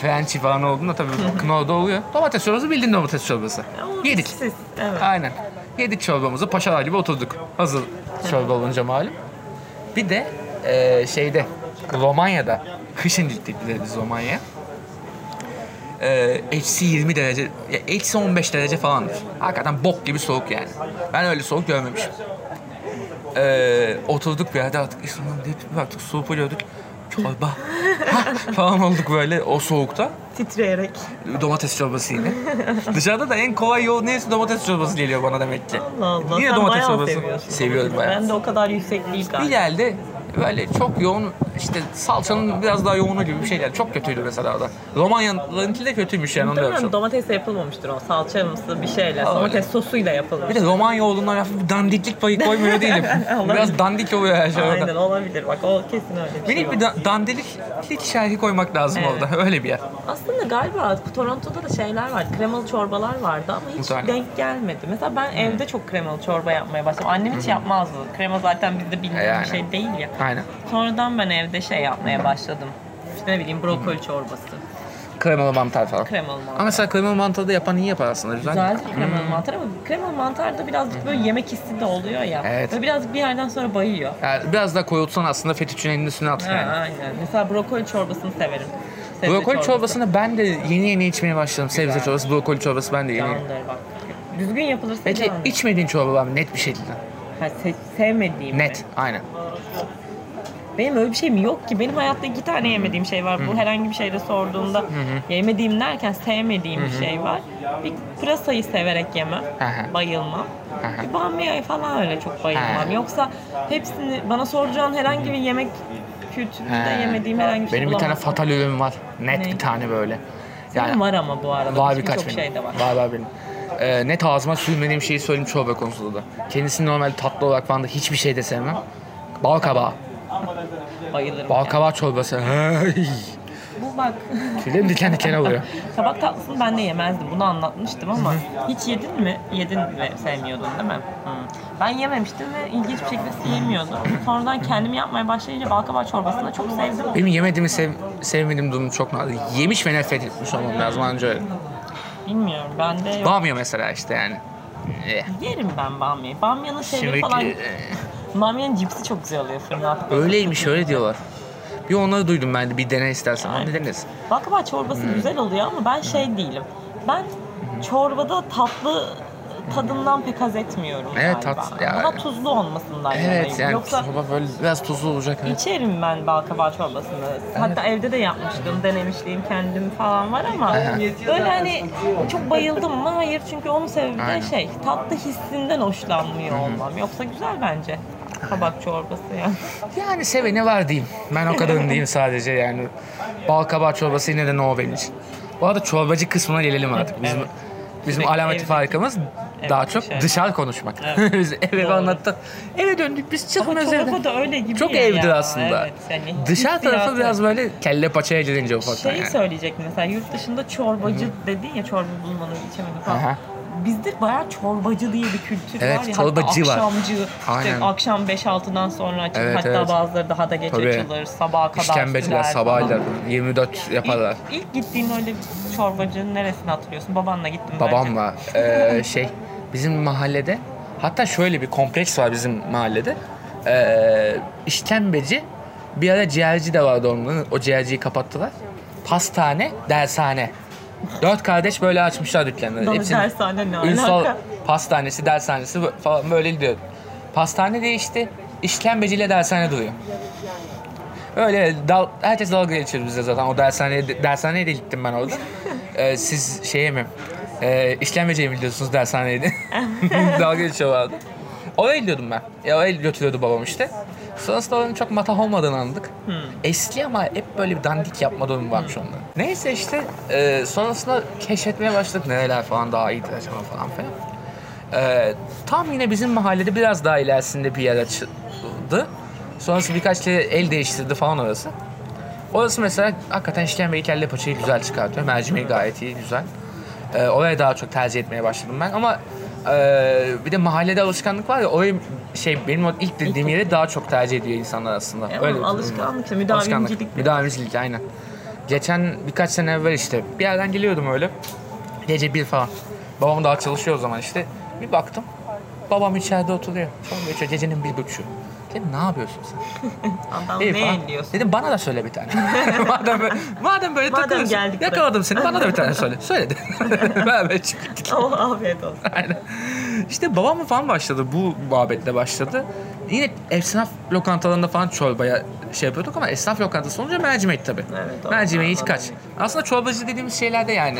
Frenchy falan olduğunda tabii Knorr'da oluyor. Domates çorbası bildiğin domates çorbası. Yedik. Siz, evet. Aynen. Yedik çorbamızı paşalar gibi oturduk. Hazır çorba olunca malum. Bir de e, şeyde Romanya'da kışın de biz Romanya'ya. E, eksi 20 derece, ya eksi 15 derece falandır. Hakikaten bok gibi soğuk yani. Ben öyle soğuk görmemişim. E, oturduk bir yerde artık deyip bir baktık soğuk oluyorduk. Çorba falan olduk böyle o soğukta. Titreyerek. Domates çorbası yine. Dışarıda da en kolay yol neyse domates çorbası geliyor bana demek ki. Allah Allah. Yine Sen domates çorbası. Seviyorum bayağı. Ben de o kadar yüksek değil Bir galiba. geldi böyle çok yoğun işte salçanın biraz daha yoğunu gibi bir şeyler. Çok kötüydü mesela orada. Romanya'nınki de kötüymüş yani onu da domatesle yapılmamıştır o. Salçamsı bir şeyle. Aa, Domates sosuyla yapılmış. Bir de Romanya olduğundan hafif bir dandiklik payı koymuyor değilim. biraz dandik oluyor her şey Aynen orada. olabilir. Bak o kesin öyle bir şey. Minik var. bir da- dandilik şerhi koymak lazım Evet. orada. Öyle bir yer. Aslında galiba Toronto'da da şeyler vardı. Kremalı çorbalar vardı ama hiç Muhtemelen. denk gelmedi. Mesela ben evde çok kremalı çorba yapmaya başladım. Annem hiç yapmazdı. Krema zaten bizde bildiğim Yani. bir şey değil ya. Aynen. Sonradan ben evde şey yapmaya başladım. İşte ne bileyim brokoli çorbası. Kremalı mantar falan. Kremalı mantar. Ama mesela kremalı mantarı da yapan iyi yapar aslında. Güzel. Güzeldir kremalı mantar ama kremalı mantar da birazcık böyle yemek hissi de oluyor ya. Evet. Ve biraz bir yerden sonra bayıyor. Yani biraz daha koyulsan aslında fettuccine'nin üstüne at Ha, yani. aynen. Mesela brokoli çorbasını severim. Sebze Brokoli çorbası. çorbasını ben de yeni yeni içmeye başladım. Sebze çorbası, brokoli çorbası ben de yeni. Candır bak. Düzgün yapılırsa Peki candır. içmediğin çorba var mı? Net bir şekilde. Ha, se- sevmediğim mi? Net, aynen. Benim öyle bir şeyim yok ki. Benim hayatta iki tane yemediğim şey var. Bu herhangi bir şeyde sorduğunda yemediğim derken sevmediğim bir şey var. Bir pırasayı severek yemem. Bayılmam. Bir bamyayı falan öyle çok bayılmam. Yoksa hepsini bana soracağın herhangi bir yemek kültüründe yemediğim herhangi bir şey Benim bir tane fatal ürün var. Net Ne? bir tane böyle. Senin var ama bu arada. Var birkaç benim. şey de var. Var var benim. Ee, net ağzıma sürmediğim şeyi söyleyeyim çorba konusunda da. Kendisini normalde tatlı olarak falan da hiçbir şey de sevmem. Bal kabağı. Bayılırım. Bal yani. kabağı çorbası. Bu bak. Tüylerim diken diken oluyor. Kabak tatlısını ben de yemezdim. Bunu anlatmıştım ama hiç yedin mi? Yedin ve sevmiyordun değil mi? Hı. Ben yememiştim ve ilginç bir şekilde yemiyordum. Sonradan kendim yapmaya başlayınca balkabak çorbasını da çok sevdim. Benim yemediğimi sev, sevmediğim durum çok nadir. Yemiş ve nefret etmiş olmam lazım anca öyle. Bilmiyorum ben de yok. Bamya mesela işte yani. Eh. Yerim ben bamyayı. Bamyanın şeyleri Şimdi falan... Bamyanın cipsi çok güzel oluyor fırına. öyleymiş öyle diyorlar. Bir onları duydum ben de bir dene istersen. Aynen. Hadi deneriz. Balkabak çorbası Hmm. güzel oluyor ama ben şey değilim. Ben çorbada tatlı tadından pek haz etmiyorum Evet, galiba. tat- ya- Daha tuzlu olmasından Evet yanayım. yani Yoksa çorba böyle biraz tuzlu olacak. Evet. İçerim ben bal kabağı çorbasını. Hatta evde de yapmıştım, denemişliğim kendim falan var ama böyle hani çok bayıldım mı? Hayır çünkü onun sebebi de şey tatlı hissinden hoşlanmıyor olmam. Yoksa güzel bence kabak çorbası yani. Yani seveni var diyeyim. Ben o kadarım diyeyim sadece yani. Bal kabağı çorbası yine de no benim için. Bu arada çorbacı kısmına gelelim artık. Bizim Evet. bizim Sürekli alameti evdeki- farkımız daha çok dışarı. dışarı konuşmak. Evet. Biz eve Doğru. anlattık. Eve döndük biz Ama çıkmıyoruz evden. çorba da öyle gibi Çok ya evdir aslında. Evet, yani Dışarı tarafı hissiyatı. biraz böyle kelle paçaya girince ufaktan Şeyi yani. söyleyecektim mesela yurt dışında çorbacı dedi ya çorba bulmanı içemedi falan. Aha. Bizde bayağı çorbacı diye bir kültür Evet, var ya. çorbacı hatta var. akşamcı, işte Aynen. akşam 5-6'dan sonra açılır. Evet, hatta evet. bazıları daha da geç Tabii. açılır. Sabaha kadar İşkembeciler sabahlar falan. 24 yaparlar. İlk, ilk gittiğin öyle çorbacının neresini hatırlıyorsun? Babanla gittim Babamla eee, şey bizim mahallede hatta şöyle bir kompleks var bizim mahallede. Eee işkembeci bir ara ciğerci de vardı onların. O ciğerciyi kapattılar. Pastane, dershane. Dört kardeş böyle açmışlar dükkanları. Hepsinin dershane ne Ünsal alaka? pastanesi, dershanesi falan böyle gidiyor. Pastane değişti. İşkembeciyle dershane duruyor. Öyle dal, herkes dalga geçiyor bize zaten. O dershaneye, dershaneye de gittim ben orada. Ee, siz şeye mi? Ee, işkembeciye mi gidiyorsunuz dershaneydi? dalga geçiyorlardı. Oraya gidiyordum ben. Ya oraya götürüyordu babam işte. Sonrasında oranın çok matah olmadığını anladık. Eski ama hep böyle bir dandik yapma durumu varmış onların. Neyse işte e, sonrasında keşfetmeye başladık. Nereler falan daha iyidir acaba falan filan. Ee, tam yine bizim mahallede biraz daha ilerisinde bir yer açıldı. Sonrası birkaç kere el değiştirdi falan orası. Orası mesela hakikaten işkembeyi kelle paçayı güzel çıkartıyor. Mercimeği gayet iyi, güzel. Ee, oraya daha çok tercih etmeye başladım ben ama e, bir de mahallede alışkanlık var ya orayı şey benim o ilk dediğim yeri daha çok tercih ediyor insanlar aslında. Ya Öyle alışkanlık müdavimcilik. Müdavimcilik aynen. Geçen birkaç sene evvel işte bir yerden geliyordum öyle. Gece bir falan. Babam daha çalışıyor o zaman işte. Bir baktım. Babam içeride oturuyor. Sonra geçiyor gecenin bir buçuğu. Dedim ne yapıyorsun sen? Adam ne elliyorsun? Dedim bana da söyle bir tane. madem böyle, madem böyle Madem takılıyorsun. geldik buraya. Yakaladım seni bana da bir tane söyle. Söyledi. Beraber çıktık. Oh afiyet olsun. Aynen. İşte babam falan başladı. Bu muhabbetle başladı. Yine esnaf lokantalarında falan çorbaya şey yapıyorduk ama esnaf lokantası olunca mercimek tabii. Evet, Mercimeği hiç kaç. Aslında çorbacı dediğimiz şeylerde yani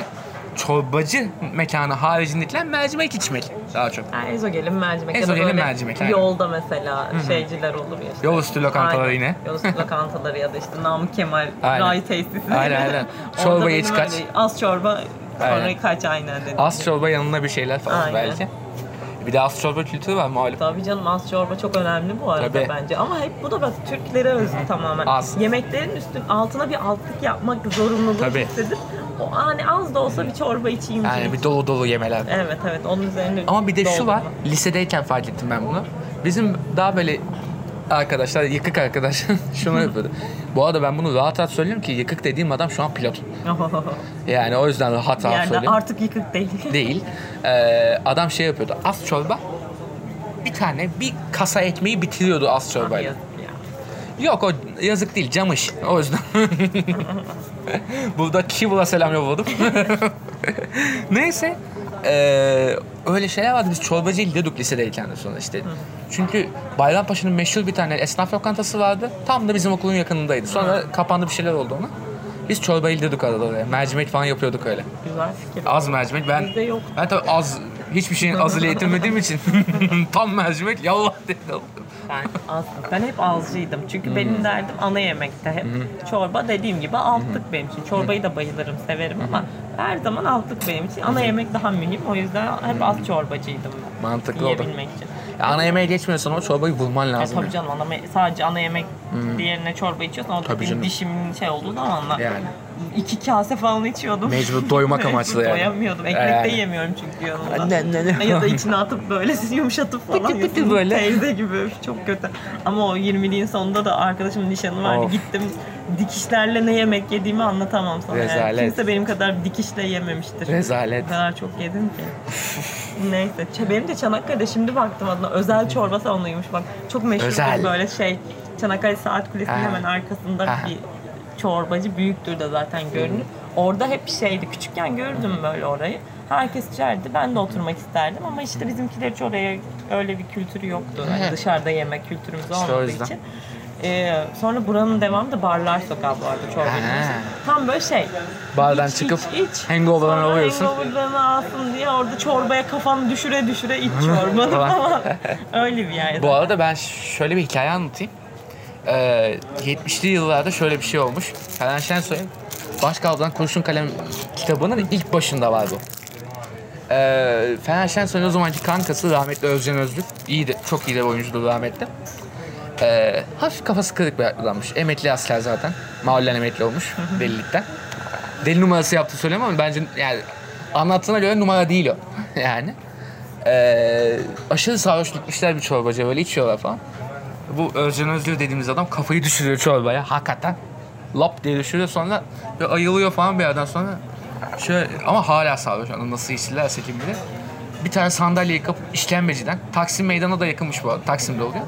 çorbacı mekanı haricindekiler mercimek içmek daha çok. Ha, ezogelin mercimek. ya Ezogelin böyle mercimek, aynen. Yolda mesela şeyciler olur ya işte. Yol üstü lokantaları Aynen. yine. Yol üstü lokantaları ya da işte Namık Kemal Aynen. Ray Tesisi. Aynen, aynen. Orada Çorba benim iç kaç. Az çorba sonra Aynen. kaç aynen dedim. Az çorba yanına bir şeyler falan Aynen. belki. Bir de az çorba kültürü var malum. Tabii canım az çorba çok önemli bu arada Tabii. bence. Ama hep bu da bak Türklere özgü tamamen. Az. Yemeklerin üstün altına bir altlık yapmak zorunluluğu Tabii. hissedip hani az da olsa bir çorba içeyim. Yani bir dolu dolu yemeler. Evet evet onun üzerine Ama bir de şu var. Lisedeyken fark ettim ben bunu. Bizim daha böyle arkadaşlar, yıkık arkadaş şunu yapıyordu. Bu arada ben bunu rahat rahat söylüyorum ki yıkık dediğim adam şu an pilot. Yani o yüzden rahat rahat yerde söylüyorum. artık yıkık değil. Değil. Ee, adam şey yapıyordu. Az çorba. Bir tane bir kasa ekmeği bitiriyordu az çorbayla. Yok o yazık değil camış. O yüzden. Burada Kibul'a selam yolladım. Neyse. Ee, öyle şeyler vardı. Biz çorbacı gidiyorduk lisedeyken de sonra işte. Çünkü Bayrampaşa'nın meşhur bir tane esnaf lokantası vardı. Tam da bizim okulun yakınındaydı. Sonra kapandı bir şeyler oldu ona. Biz çorba gidiyorduk arada oraya. Mercimek falan yapıyorduk öyle. Güzel fikir. Az mercimek. Ben Bizde yok. ben tabii az hiçbir şeyin azıyla yetinmediğim için tam mercimek yallah dedim. Ben az, ben hep azcıydım. Çünkü Hmm. benim derdim ana yemekte hep. Çorba dediğim gibi altlık benim için. Çorbayı da bayılırım, severim ama her zaman altlık benim için. Ana yemek daha mühim. O yüzden hep az çorbacıydım ben. Mantıklı oldu. İçin. Ya ana yemeğe geçmiyorsan ama çorbayı bulman Ya lazım. tabii canım ana sadece ana yemek diğerine çorba içiyorsan o Tabii canım. dişimin şey olduğu zamanlar. Yani. iki kase falan içiyordum. Mecbur doymak amaçlı yani. Doyamıyordum. Ekmek de Yani. yiyemiyorum çünkü yanında. Ne, ne, ne. ya da içine atıp böyle yumuşatıp falan Pıtı pıtı böyle. Teyze gibi. Çok kötü. Ama o 20'liğin sonunda da arkadaşımın nişanı vardı. Of. Gittim dikişlerle ne yemek yediğimi anlatamam sana. Yani. Rezalet. Kimse benim kadar dikişle yememiştir. Rezalet. O kadar çok yedim ki. Neyse. Ç- Benim de Çanakkale'de şimdi baktım adına özel çorba salonuymuş bak. Çok meşhur Özel. böyle şey. Çanakkale Saat Kulesi'nin Ha. hemen arkasında Ha. bir çorbacı büyüktür de zaten görünür. Orada hep şeydi. Küçükken gördüm böyle orayı. Herkes içerdi. Ben de oturmak isterdim ama işte bizimkiler hiç oraya öyle bir kültürü yoktu. Hani dışarıda yemek kültürümüz olmadığı yüzden. için. Ee, sonra buranın devamı da Barlar Sokağı bu arada. Ha. Tam böyle şey. Bardan iç, çıkıp iç, iç. hangover'dan alıyorsun. Hangover'larını alsın diye orada çorbaya kafanı düşüre düşüre iç çorbanı Falan. Öyle bir yer. Bu arada ben şöyle bir hikaye anlatayım. Ee, 70'li yıllarda şöyle bir şey olmuş. Ferhan Şensoy'un Başkaldan Kurşun Kalem kitabının ilk başında var bu. Ee, Ferhan Şensoy'un o zamanki kankası rahmetli Özcan Özlük. İyi de, çok iyi de oyuncudur rahmetli. Ee, hafif kafası kırık bir adammış. Emekli asker zaten. Mahallen emekli olmuş delilikten. Deli numarası yaptı söyleyemem ama bence yani Anlattığına göre numara değil o. yani. Ee, aşırı sarhoş gitmişler bir çorbacı böyle içiyorlar falan. Bu Özcan Özgür dediğimiz adam kafayı düşürüyor çorbaya hakikaten. Lap diye düşürüyor sonra ve ayılıyor falan bir yerden sonra. Şöyle ama hala sarhoş. Yani nasıl içtilerse kim bilir. Bir tane sandalyeyi kapıp işkembeciden. Taksim meydana da yakınmış bu arada. Taksim'de oluyor.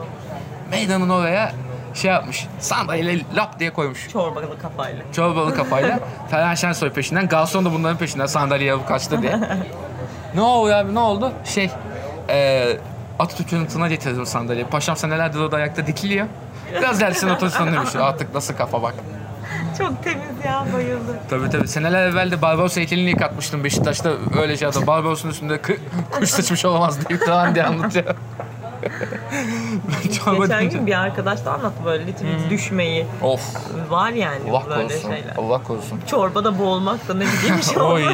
Meydanın oraya şey yapmış. Sandalyeyle lap diye koymuş. Çorbalı kafayla. Çorbalı kafayla. Ferhan Şensoy peşinden. Garson da bunların peşinden sandalye alıp kaçtı diye. ne oldu abi ne oldu? Şey e, Atatürk'ün tına getirdim sandalyeyi. Paşam senelerdir o da ayakta dikiliyor. Biraz gelsin otursun demiş. Artık nasıl kafa bak. Çok temiz ya bayıldım. Tabii tabii. Seneler evvel de Barbaros heykelini yıkatmıştım Beşiktaş'ta. Öyle şey adı. Barbaros'un üstünde kı- kuş sıçmış olamaz deyip falan diye anlatıyor. Çorba Geçen gün bir arkadaş da anlattı böyle litimiz düşmeyi. Of. Var yani Allah böyle korusun. şeyler. Allah korusun. Çorbada boğulmak da ne bileyim şey Oy.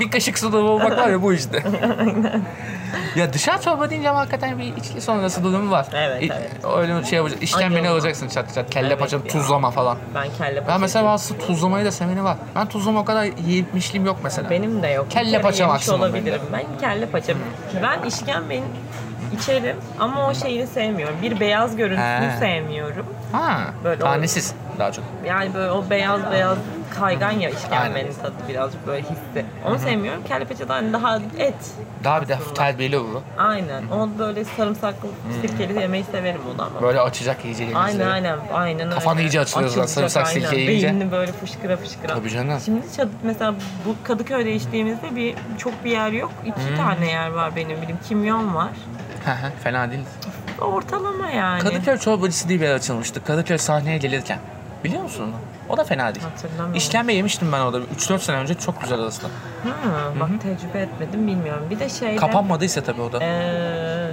bir kaşık suda boğmak var ya bu işte. ya dışarı çorba deyince ama hakikaten bir içki sonrası durumu var. Evet, İ- evet. Öyle şey yapacak. İşkembeni alacaksın çat çat. Kelle Evet paça tuzlama falan. Ben kelle paça. Ben mesela bazısı tuzlamayı da seveni var. Ben tuzlama o kadar yemişliğim yok mesela. Benim de yok. Bir Kelle paça maksimum olabilirim. Ben kelle paça. Ben işkembenin içerim ama o şeyini sevmiyorum. Bir beyaz görüntüsünü He. sevmiyorum. Ha, Böyle tanesiz daha çok. Yani böyle o beyaz beyaz kaygan ya işkembenin tadı birazcık böyle hissi. Onu sevmiyorum. Kelle paçadan hani daha et. Daha bir de terbiyeli olur. Aynen. Onu böyle sarımsaklı, sirkeli yemeyi severim onu ama. Böyle açacak iyice denizleri. Aynen aynen aynen öyle. iyice açılıyor zaten, Açılacak, sarımsak aynen. yiyince. Beynini böyle fışkıra fışkıra. Tabii canım. Şimdi çad- mesela bu Kadıköy'de içtiğimizde bir çok bir yer yok. İki tane yer var benim bildiğim. Kimyon var. Fena değil. Ortalama yani. Kadıköy çorbacısı diye bir yer açılmıştı. Kadıköy sahneye gelirken. Biliyor musun onu? O da fena değil. Hatırlamıyorum. İşkembe yemiştim ben orada 3-4 sene önce çok güzel aslında. Ha, bak tecrübe etmedim bilmiyorum. Bir de şeyde Kapanmadıysa tabii o da. eee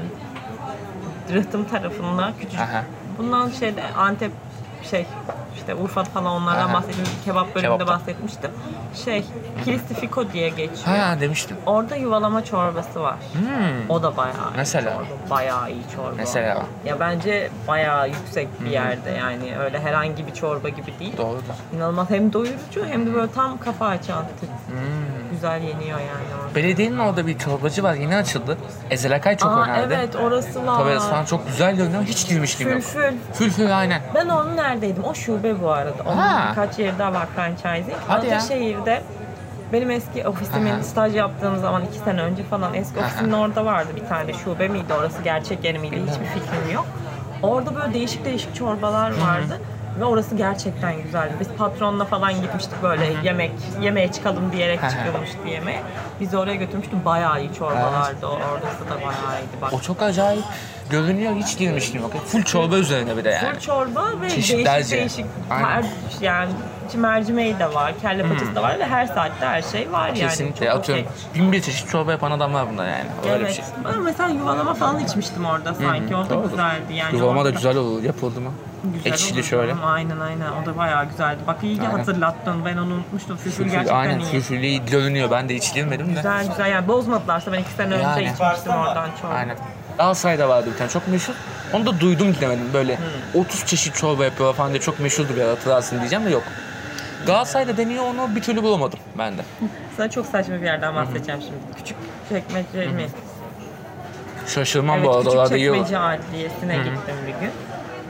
rıhtım tarafında küçük. Aha. Bundan şeyde Antep şey işte Urfa falan onlardan Aha. Kebap bölümünde Kebaptan. bahsetmiştim. Şey Kilistifiko diye geçiyor. Ha demiştim. Orada yuvalama çorbası var. Hmm. O da bayağı iyi Mesela? çorba. Bayağı iyi çorba. Mesela. Ya bence bayağı yüksek bir yerde yani öyle herhangi bir çorba gibi değil. Doğrudur. İnanılmaz hem doyurucu hem de böyle tam kafa açan. Hmm. Güzel yeniyor yani orada. Belediyenin orada bir çorbacı var yeni açıldı. Ezel Akay çok Aa önerdi. evet orası var. Tabii falan çok güzel görünüyor. Hiç girmişliğim yok. Fülfül. Fülfül aynen. Ben onun neredeydim? O şube bu arada. Onun Ha. birkaç yeri daha var franchising. Hadi ya. Ataşehir'de benim eski ofisimin Aha. staj yaptığım zaman iki sene önce falan eski ofisimin orada vardı bir tane şube miydi orası gerçek yeri miydi hiçbir fikrim yok. Orada böyle değişik değişik çorbalar vardı. Ve orası gerçekten güzeldi. Biz patronla falan gitmiştik böyle yemek yemeğe çıkalım diyerek çıkılmıştı yemeğe. Bizi oraya götürmüştü. Bayağı iyi çorbalardı. o Orası da bayağı iyiydi. Bak. O çok acayip görünüyor. Hiç girmişliğim yok. Full çorba üzerine bir de yani. Full çorba ve Çeşitlerce. değişik değişik Aynen. her yani mercimeği de var, kelle paçası da var ve her saatte her şey var yani. Kesinlikle Çok atıyorum. okey. Bin bir çeşit çorba yapan adamlar bunlar yani. Öyle Evet. bir şey. Ben mesela yuvalama falan içmiştim orada sanki. O da Doğrudur. güzeldi yani. Yuvalama da orada güzel olur yapıldı mı? Güzel Ekşili şöyle. Aynen aynen. O da bayağı güzeldi. Bak iyi ki Aynen. hatırlattın. Ben onu unutmuştum. Fülfül Fülfül, gerçekten aynen iyi. fülfüllü görünüyor. Ben de hiç girmedim de. Güzel güzel yani bozmadılarsa ben iki sene önce Yani. içmiştim oradan çorba. Aynen. Galatasaray'da vardı bir tane çok meşhur. Onu da duydum gidemedim. Böyle 30 çeşit çorba yapıyor falan diye çok meşhurdu bir hatırlarsın diyeceğim de yok. Galatasaray'da deniyor onu bir türlü bulamadım ben de. Sana çok saçma bir yerden bahsedeceğim şimdi. Küçük çekmece mi? Şaşırmam Evet, bu arada. küçük Orada yiyor. çekmece adliyesine gittim bir gün.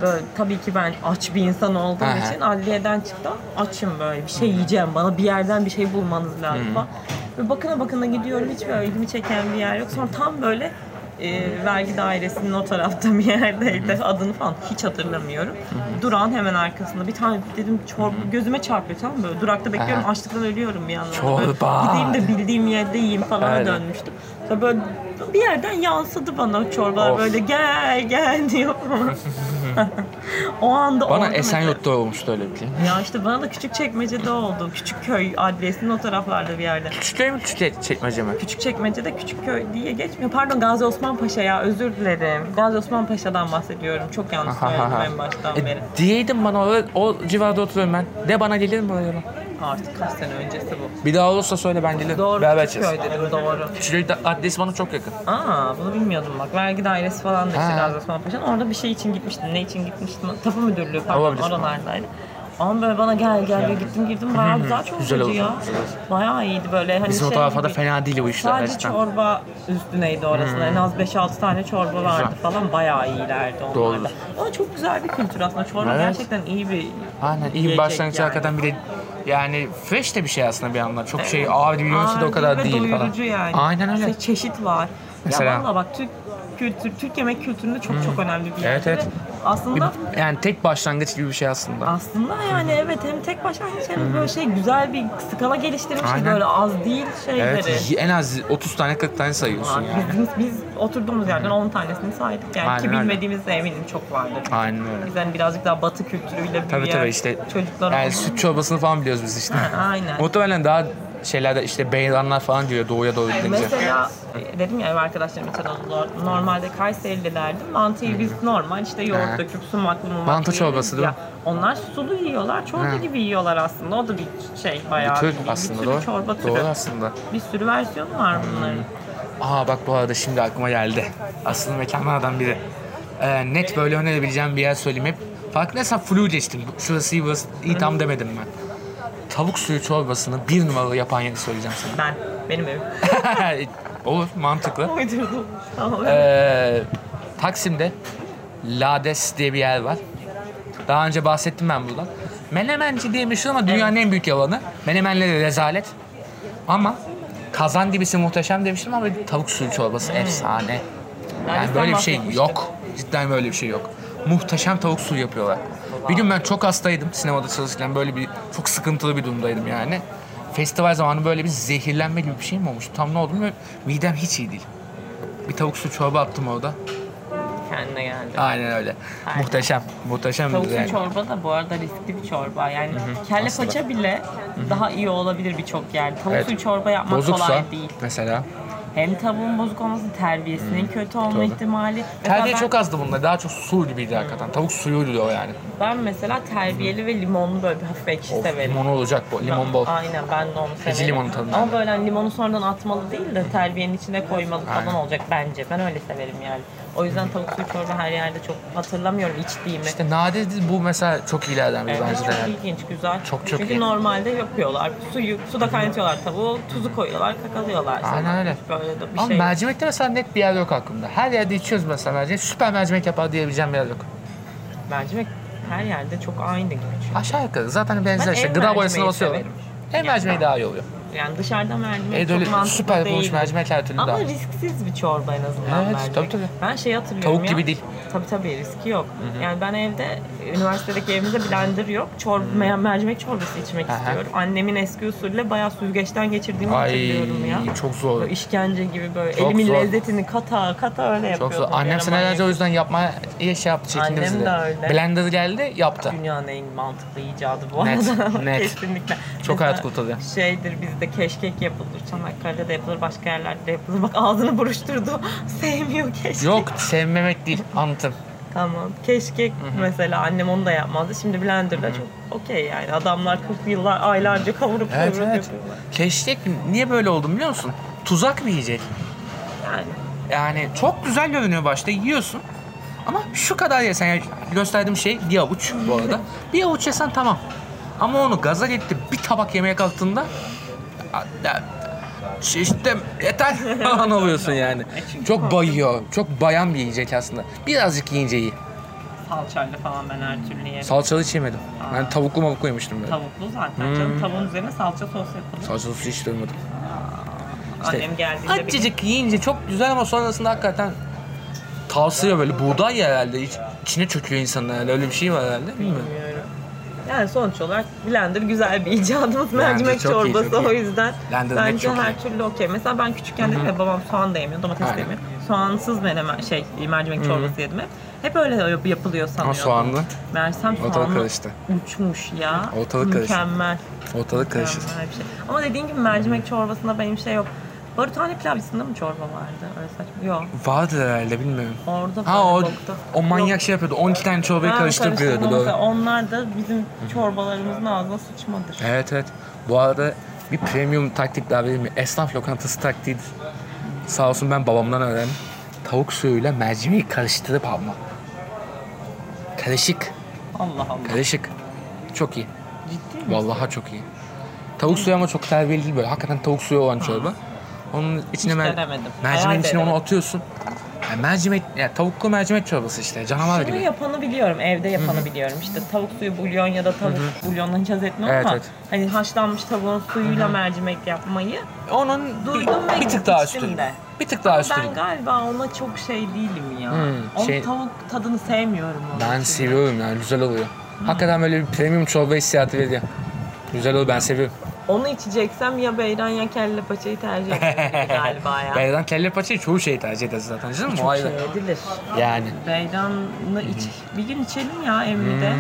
Böyle, tabii ki ben aç bir insan olduğum Aha. için adliyeden çıktım. Açım böyle bir şey yiyeceğim. Bana bir yerden bir şey bulmanız lazım falan. Ve bakına bakına gidiyorum. Hiç böyle ilgimi çeken bir yer yok. Sonra tam böyle e, vergi dairesinin o tarafta bir yerdeydi. Adını falan hiç hatırlamıyorum. Durağın hemen arkasında bir tane dedim çorba gözüme çarpıyor tamam mı? Böyle durakta bekliyorum Aha. açlıktan ölüyorum bir yandan. Böyle Çorba. Gideyim de bildiğim yerde yiyeyim falan Aynen. dönmüştüm. Böyle bir yerden yansıdı bana o çorbalar Of. böyle gel gel diyor. o anda Bana Esenyurt'ta olmuştu öyle bir şey. Ya işte bana da küçük çekmecede oldu. Küçük köy adresinin o taraflarda bir yerde. Küçükköy mü küçük çekmece mi? Küçük çekmecede küçük köy diye geçmiyor. Pardon Gazi Osman Paşa ya özür dilerim. Gazi Osman Paşa'dan bahsediyorum. Çok yanlış söyledim en baştan beri. E, diyeydim bana o, o civarda oturuyorum ben. De bana gelir mi oraya? Artık kaç sene öncesi bu. Bir daha olursa söyle ben gelirim. Doğru Beraber içeriz. köy dedim doğru. De- adresi bana çok yakın. Aa bunu bilmiyordum bak. Vergi dairesi falan da işte. Gazi Osman Paşa'nın. Orada bir şey için gitmiştim. Ne için gitmiştim? Tapu müdürlüğü pardon oralardaydı. Ama böyle bana gel gel diyor. gittim girdim bayağı güzel çorbacı Güzel oldu, ya. Bayağı iyiydi böyle hani Bizim o şey tarafa da gibi. fena değil bu işler Sadece gerçekten. çorba üstüneydi orasında. En az 5-6 tane çorba vardı Güzel. falan. Bayağı iyilerdi onlarda. Doğrudur. Ama çok güzel bir kültür aslında. Çorba Evet. gerçekten iyi bir Aynen iyi bir yiyecek başlangıç yani. hakikaten bir de yani fresh de bir şey aslında bir yandan. Çok şey bir yönüsü de o kadar ve değil falan. doyurucu yani. Aynen öyle. İşte çeşit var. Mesela- Ya valla bak Türk kültür, Türk yemek kültüründe çok çok önemli bir yer. Evet, evet. Aslında yani tek başlangıç gibi bir şey aslında. aslında yani evet hem tek başlangıç hem böyle şey güzel bir skala geliştirmiş Aynen. böyle az değil şeyleri. Evet en az 30 tane 40 tane sayıyorsun Aa, yani. Biz, biz oturduğumuz yerden 10 tanesini saydık yani Aynen ki bilmediğimiz de eminim çok vardır. Aynen öyle. Biz hani birazcık daha batı kültürüyle büyüyen Tabii tabii işte çocuklar yani olduğumuz- süt çorbasını falan biliyoruz biz işte. Aynen. Muhtemelen daha şeylerde işte beyranlar falan diyor doğuya doğru gidince. Mesela dedim ya ev arkadaşlarım için. Normalde Kayserililerdi. Mantıyı biz normal işte yoğurt Ha. döküp sumaklı mumaklı Mantı çorbası değil mi? Onlar sulu yiyorlar, çorba Ha. gibi yiyorlar aslında. O da bir şey bayağı Bir tür bir, aslında bir sürü doğru. çorba türü. Doğru aslında. Bir sürü versiyonu var bunların. Aa bak bu arada şimdi aklıma geldi. Aslında mekanlardan biri. Ee, net böyle önerebileceğim bir yer söyleyeyim hep. Farkındaysan flu geçtim. Şurası iyi burası iyi tam demedim ben. Tavuk suyu çorbasını bir numaralı yapan yeri söyleyeceğim sana. Ben, benim evim. Olur mantıklı. Uydurdum. Tamam. Ee, Taksim'de Lades diye bir yer var. Daha önce bahsettim ben buradan. Menemenci diye meşhur ama dünyanın en büyük yalanı. Menemenleri rezalet. Ama kazan dibisi muhteşem demiştim ama tavuk suyu çorbası efsane. Yani böyle bir şey bahsetmiştim. yok. Cidden böyle bir şey yok. Muhteşem tavuk suyu yapıyorlar. Bir gün ben çok hastaydım sinemada çalışırken böyle bir çok sıkıntılı bir durumdaydım yani. Festival zamanı böyle bir zehirlenme gibi bir şey mi olmuş? Tam ne oldu bilmiyorum. Midem hiç iyi değil. Bir tavuk suyu çorba attım orada. Kendine geldi. Aynen öyle. Aynen. Muhteşem. Muhteşem Tavuk bir suyu yani. çorba da bu arada riskli bir çorba. Yani kelle Aslında. paça bile daha iyi olabilir birçok yerde. Tavuk Evet. suyu çorba yapmak Bozuksa kolay değil. mesela. Hem tavuğun bozuk olması, terbiyesinin kötü olma Doğru. ihtimali. Mesela Terbiye ben, çok azdı bunda. Daha çok su gibiydi hakikaten. Tavuk suyuydu o yani. ben mesela terbiyeli ve limonlu böyle bir hafif ekşi Of, severim. limon olacak bu. Limon bol. Aynen ben de onu severim. limonu tadında. Ama böyle hani limonu sonradan atmalı değil de terbiyenin içine koymalı falan Aynen. olacak bence. Ben öyle severim yani. O yüzden tavuk suyu çorba her yerde çok hatırlamıyorum içtiğimi. İşte nadir bu mesela çok iyilerden biri Evet, bence de. çok yani. ilginç, güzel. Çok, çok Çünkü iyi. normalde yapıyorlar. Suyu, suda kaynatıyorlar tavuğu, tuzu koyuyorlar, kakalıyorlar. Aynen öyle. Böyle de bir Ama şey. mercimekte mesela net bir yer yok aklımda. Her yerde içiyoruz mesela mercimek. Süper mercimek yapar diyebileceğim bir yer yok. Mercimek her yerde çok aynı gibi çünkü. Aşağı yukarı. Zaten benzer Ben ev Gıda boyasına basıyorlar. Ev mercimeği daha iyi oluyor. Yani dışarıda mercimek Evde çok öyle mantıklı süper değil. yapılmış mercimek her türlü Ama daha. risksiz bir çorba en azından Evet, mercimek. tabii, tabii. Ben şey hatırlıyorum Tavuk ya. gibi değil. Tabii tabii riski yok. Yani ben evde, üniversitedeki evimizde blender yok. Çorba, me- mercimek çorbası içmek Aha. istiyorum. Annemin eski usulle bayağı süzgeçten geçirdiğimi hatırlıyorum ya. Ay çok zor. Böyle işkence gibi böyle Çok elimin zor. lezzetini kata kata öyle Çok yapıyordum. zor. Annem senelerce o yüzden yapmaya şey yaptı. Çekindi Annem de öyle. Blender geldi yaptı. Dünyanın en mantıklı icadı bu Net, arada. net. Kesinlikle. Çok hayat kurtarıyor. Şeydir bizde keşkek yapılır. Çanakkale'de de yapılır, başka yerlerde de yapılır. Bak ağzını buruşturdu. Sevmiyor keşkek. Yok sevmemek değil anlatım. Tamam. Keşkek mesela annem onu da yapmazdı. Şimdi blenderda çok okey yani. Adamlar 40 yıllar, aylarca kavurup Evet kavurup evet. yapıyorlar. Keşkek niye böyle oldu biliyor musun? Tuzak bir yiyecek. Yani Yani çok güzel görünüyor başta yiyorsun. Ama şu kadar yesen yani gösterdiğim şey bir avuç bu arada. bir avuç yesen tamam. Ama onu gaza getirip bir tabak yemeye kalktığında şiştim yeter falan oluyorsun yani. Çok bayıyor. Çok bayan bir yiyecek aslında. Birazcık yiyince iyi. salçayla falan ben her türlü yerim. Salçalı hiç yemedim. Ben tavuklu mavuklu yemiştim böyle. Tavuklu zaten Hmm. canım. Tavuğun üzerine salça sos yapılır. Salçalı hiç duymadım. İşte Annem geldiğinde bir Acıcık yiyince çok güzel ama sonrasında hakikaten tavsiye böyle buğday ya herhalde hiç içine çöküyor insanın herhalde öyle bir şey var herhalde bilmiyorum. Bilmiyorum. Yani sonuç olarak blender güzel bir icadımız. Mercimek çok iyi, çorbası çok iyi. o yüzden Blender net bence çok her iyi. türlü okey. Mesela ben küçükken dedim ya babam soğan da yemiyor, domates de Aynen. yemiyor. Soğansız menemen şey mercimek çorbası yedim hep. Hep öyle yap- yapılıyor Ama sanıyordum. soğanlı Mersem ortalık soğanlı karıştı. uçmuş ya. Ortalık karıştı. Mükemmel. Ortalık karıştı. Mükemmel bir şey. Ama dediğin gibi mercimek çorbasında benim şey yok. Barutane pilavcısında mı çorba vardı? Öyle saçma. Yok. Vardır herhalde bilmiyorum. Orada Ha o, bokta. o manyak Yok. şey yapıyordu 12 tane çorbayı Ha, karıştırma doğru. Onlar da bizim çorbalarımızın ağzına sıçmadır. Evet evet. Bu arada bir premium taktik daha vereyim mi? Esnaf lokantası taktiğidir. Sağ olsun ben babamdan öğrendim. Tavuk suyuyla mercimeği karıştırıp alma. Karışık. Allah Allah. Karışık. çok iyi. Ciddi mi? Vallahi çok iyi. Tavuk suyu ama çok terbiyeli değil böyle. Hakikaten tavuk suyu olan çorba. Onun içine Hiç mer- denemedim. mercimeğin Hayal içine onu denemedim. atıyorsun. Yani mercimek, yani tavuklu mercimek çorbası işte. Canavar Şunu gibi. yapanı biliyorum, evde yapanı biliyorum. İşte tavuk suyu bulyon ya da tavuk bulyondan hiç haz Evet, ama evet. hani haşlanmış tavuğun suyuyla mercimek yapmayı Onun Duydum bir, ve bir tık daha içtim üstü. de. Bir tık daha üstü. ben galiba ona çok şey değilim ya. Hmm, Onun şey- tavuk tadını sevmiyorum. onun Ben seviyorum yani güzel oluyor. Hakikaten böyle bir premium çorba hissiyatı veriyor. Güzel oluyor ben seviyorum. Onu içeceksem ya beyran ya kelle paçayı tercih ederim galiba ya. Beyran kelle paçayı çoğu şey tercih ederiz zaten canım Çok şey edilir. Yani. Beyran'ı iç. Bir gün içelim ya Emre'de.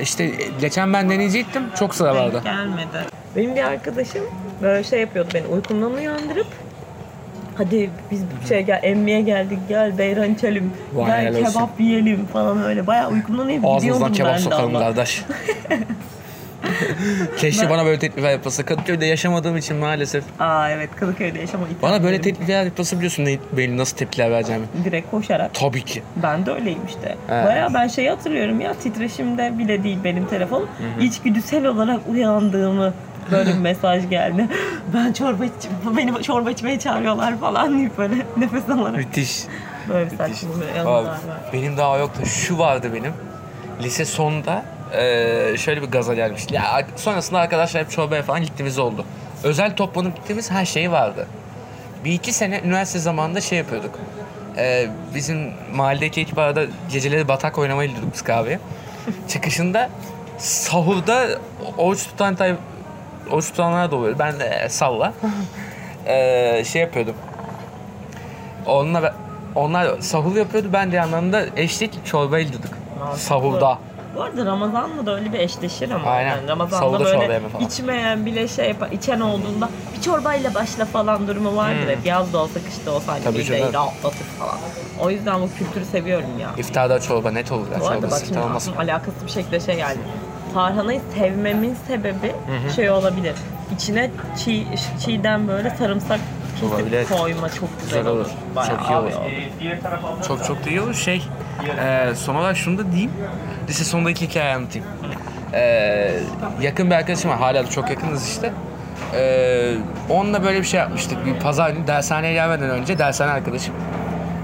İşte geçen ben deneyecektim çok sıra vardı. Gelmedi. Benim bir arkadaşım böyle şey yapıyordu beni uykumdan uyandırıp Hadi biz şey gel emmiye geldik gel beyran içelim. Vay gel helal olsun. kebap yiyelim falan öyle. Bayağı uykumdan Ağzımızdan gidiyordum kebap ben de sokalım ama. kardeş. Keşke bana böyle teklifler yapılsa. Kadıköy'de yaşamadığım için maalesef. Aa evet Kadıköy'de yaşama Bana böyle teklifler yapılsa biliyorsun ne, benim nasıl tepkiler vereceğimi. Direkt koşarak. Tabii ki. Ben de öyleyim işte. Evet. Bayağı ben şeyi hatırlıyorum ya titreşimde bile değil benim telefonum. İçgüdüsel olarak uyandığımı böyle bir mesaj geldi. Ben çorba iç, beni çorba içmeye çağırıyorlar falan deyip böyle nefes alarak Müthiş. böyle bir saçma bir benim daha yoktu. Şu vardı benim. Lise sonunda eee, şöyle bir gaza gelmişti. Ya, sonrasında arkadaşlar hep çorbaya falan gittiğimiz oldu. Özel toplanıp gittiğimiz her şey vardı. Bir iki sene üniversite zamanında şey yapıyorduk. Eee, bizim mahalledeki ekip arada geceleri batak oynamaya gidiyorduk biz kahveye. Çıkışında sahurda oruç tutan tay oruç tutanlar da oluyor. Ben de e, salla. Eee, şey yapıyordum. Onunla onlar sahur yapıyordu. Ben de yanlarında eşlik çorba gidiyorduk. Sahurda. Bu arada Ramazan'la da öyle bir eşleşir ama. Aynen. Yani Ramazan'da çorba böyle içmeyen bile şey yapar, içen olduğunda bir çorbayla başla falan durumu vardır hep. Yaz da olsa kışta olsa hani Hmm. Tabii mideyi rahatlatır falan. O yüzden bu kültürü seviyorum ya. İftarda çorba net olur ya. Bu arada bak şimdi aklıma alakasız bir şekilde şey geldi. Tarhanayı sevmemin sebebi şey olabilir. İçine çiğ, çiğden böyle sarımsak Olabilir. kesip koyma çok güzel, Güzel olur. olur. Bayağı Çok iyi olur. abi Çok çok da iyi olur. Şey, e, son olarak şunu da diyeyim. Lise sonundaki hikaye anlatayım. E, yakın bir arkadaşım var. Hala da çok yakınız işte. E, onunla böyle bir şey yapmıştık. Bir pazar günü dershaneye gelmeden önce, dershane arkadaşım.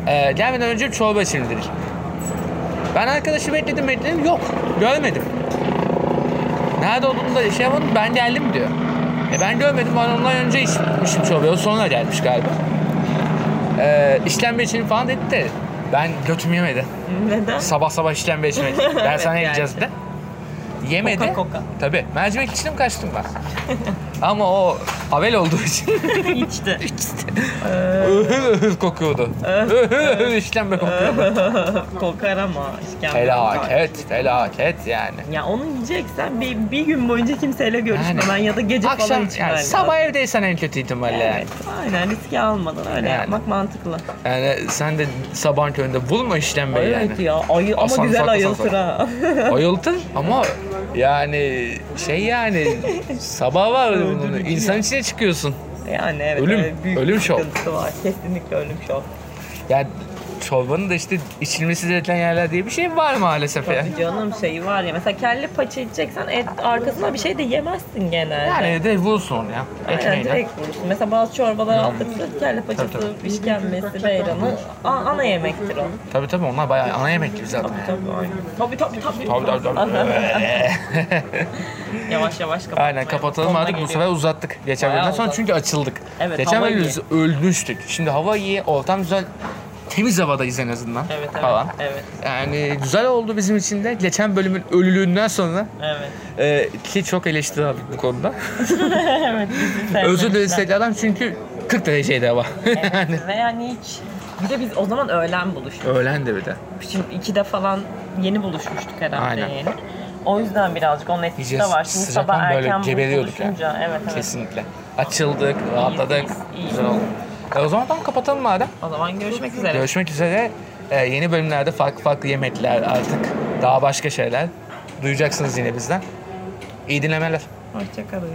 E, gelmeden önce çorba içelim. Ben arkadaşı bekledim bekledim. Yok. Görmedim. Nerede olduğunu da şey yapmadım. Ben geldim diyor. E ben görmedim. Ben ondan önce içmişim çorbayı. O sonra gelmiş galiba. E, işlenme için falan dedi de ben götüm yemedi. Neden? Sabah sabah işkembe içmek. Dershaneye Evet, gideceğiz de. Yemedi. Koka koka. Tabii. Mercimek içtim kaçtım ben. Ama o avel olduğu için İçti. öhür öhür kokuyordu. Öhür işkembe kokuyordu. Kokar ama işkembe. Felaket, felaket yani. Ya onu yiyeceksen bir, bir gün boyunca kimseyle görüşmemen Yani. ya da gece falan Akşam içmen yani sabah evdeysen en kötü ihtimalle yani. Evet, aynen riski almadan öyle Yani. yapmak mantıklı. Yani sen de sabahın köründe bulma işkembeyi yani. Evet ya ayı ama Asan güzel ayıltır ha. Ayıltın ama yani şey yani sabah var Öldürücü İnsan içine çıkıyorsun. yani evet Ölüm, büyük ölüm şov. sıkıntısı var. Kesinlikle ölüm şov. Yani çorbanın da işte içilmesi gereken yerler diye bir şey var maalesef ya. Tabii canım şeyi var ya mesela kelle paça içeceksen et arkasına bir şey de yemezsin genelde. Yani de vursun onu ya. Aynen Ekmeğine. direkt vurursun. Mesela bazı çorbalar aldıkça kelle paçası, işkembesi, beyranı a- ana yemektir o. Tabii tabii onlar bayağı ana yemek gibi zaten. Tabii tabii aynen. Tabii tabii tabii. Tabii tabii tabii. Yavaş yavaş kapatmaya. Aynen kapatalım artık bu sefer uzattık. Geçen Bayağı bölümden sonra uzattık. çünkü açıldık. Evet, Geçen hava bölüm iyi. biz ölmüştük. Şimdi hava iyi, ortam güzel. Temiz havadayız en azından Evet evet. falan. Evet. Yani güzel oldu bizim için de. Geçen bölümün ölülüğünden sonra Evet. e, ki çok eleştiri aldık bu konuda. evet. Özür dileriz tekrardan çünkü 40 dereceydi hava. Evet. Ve yani hiç bir de biz o zaman öğlen buluştuk. Öğlen de bir de. Şimdi ikide falan yeni buluşmuştuk herhalde Aynen. yeni. O yüzden birazcık onun etkisi de var. Şimdi sabah böyle erken geberiyorduk buluşunca evet evet. Kesinlikle. Açıldık, rahatladık. iyiyiz, iyiyiz. Güzel oldu. E o zaman tamam kapatalım madem. O zaman görüşmek üzere. Görüşmek üzere. E, yeni bölümlerde farklı farklı yemekler artık. Daha başka şeyler. Duyacaksınız yine bizden. İyi dinlemeler. Hoşçakalın.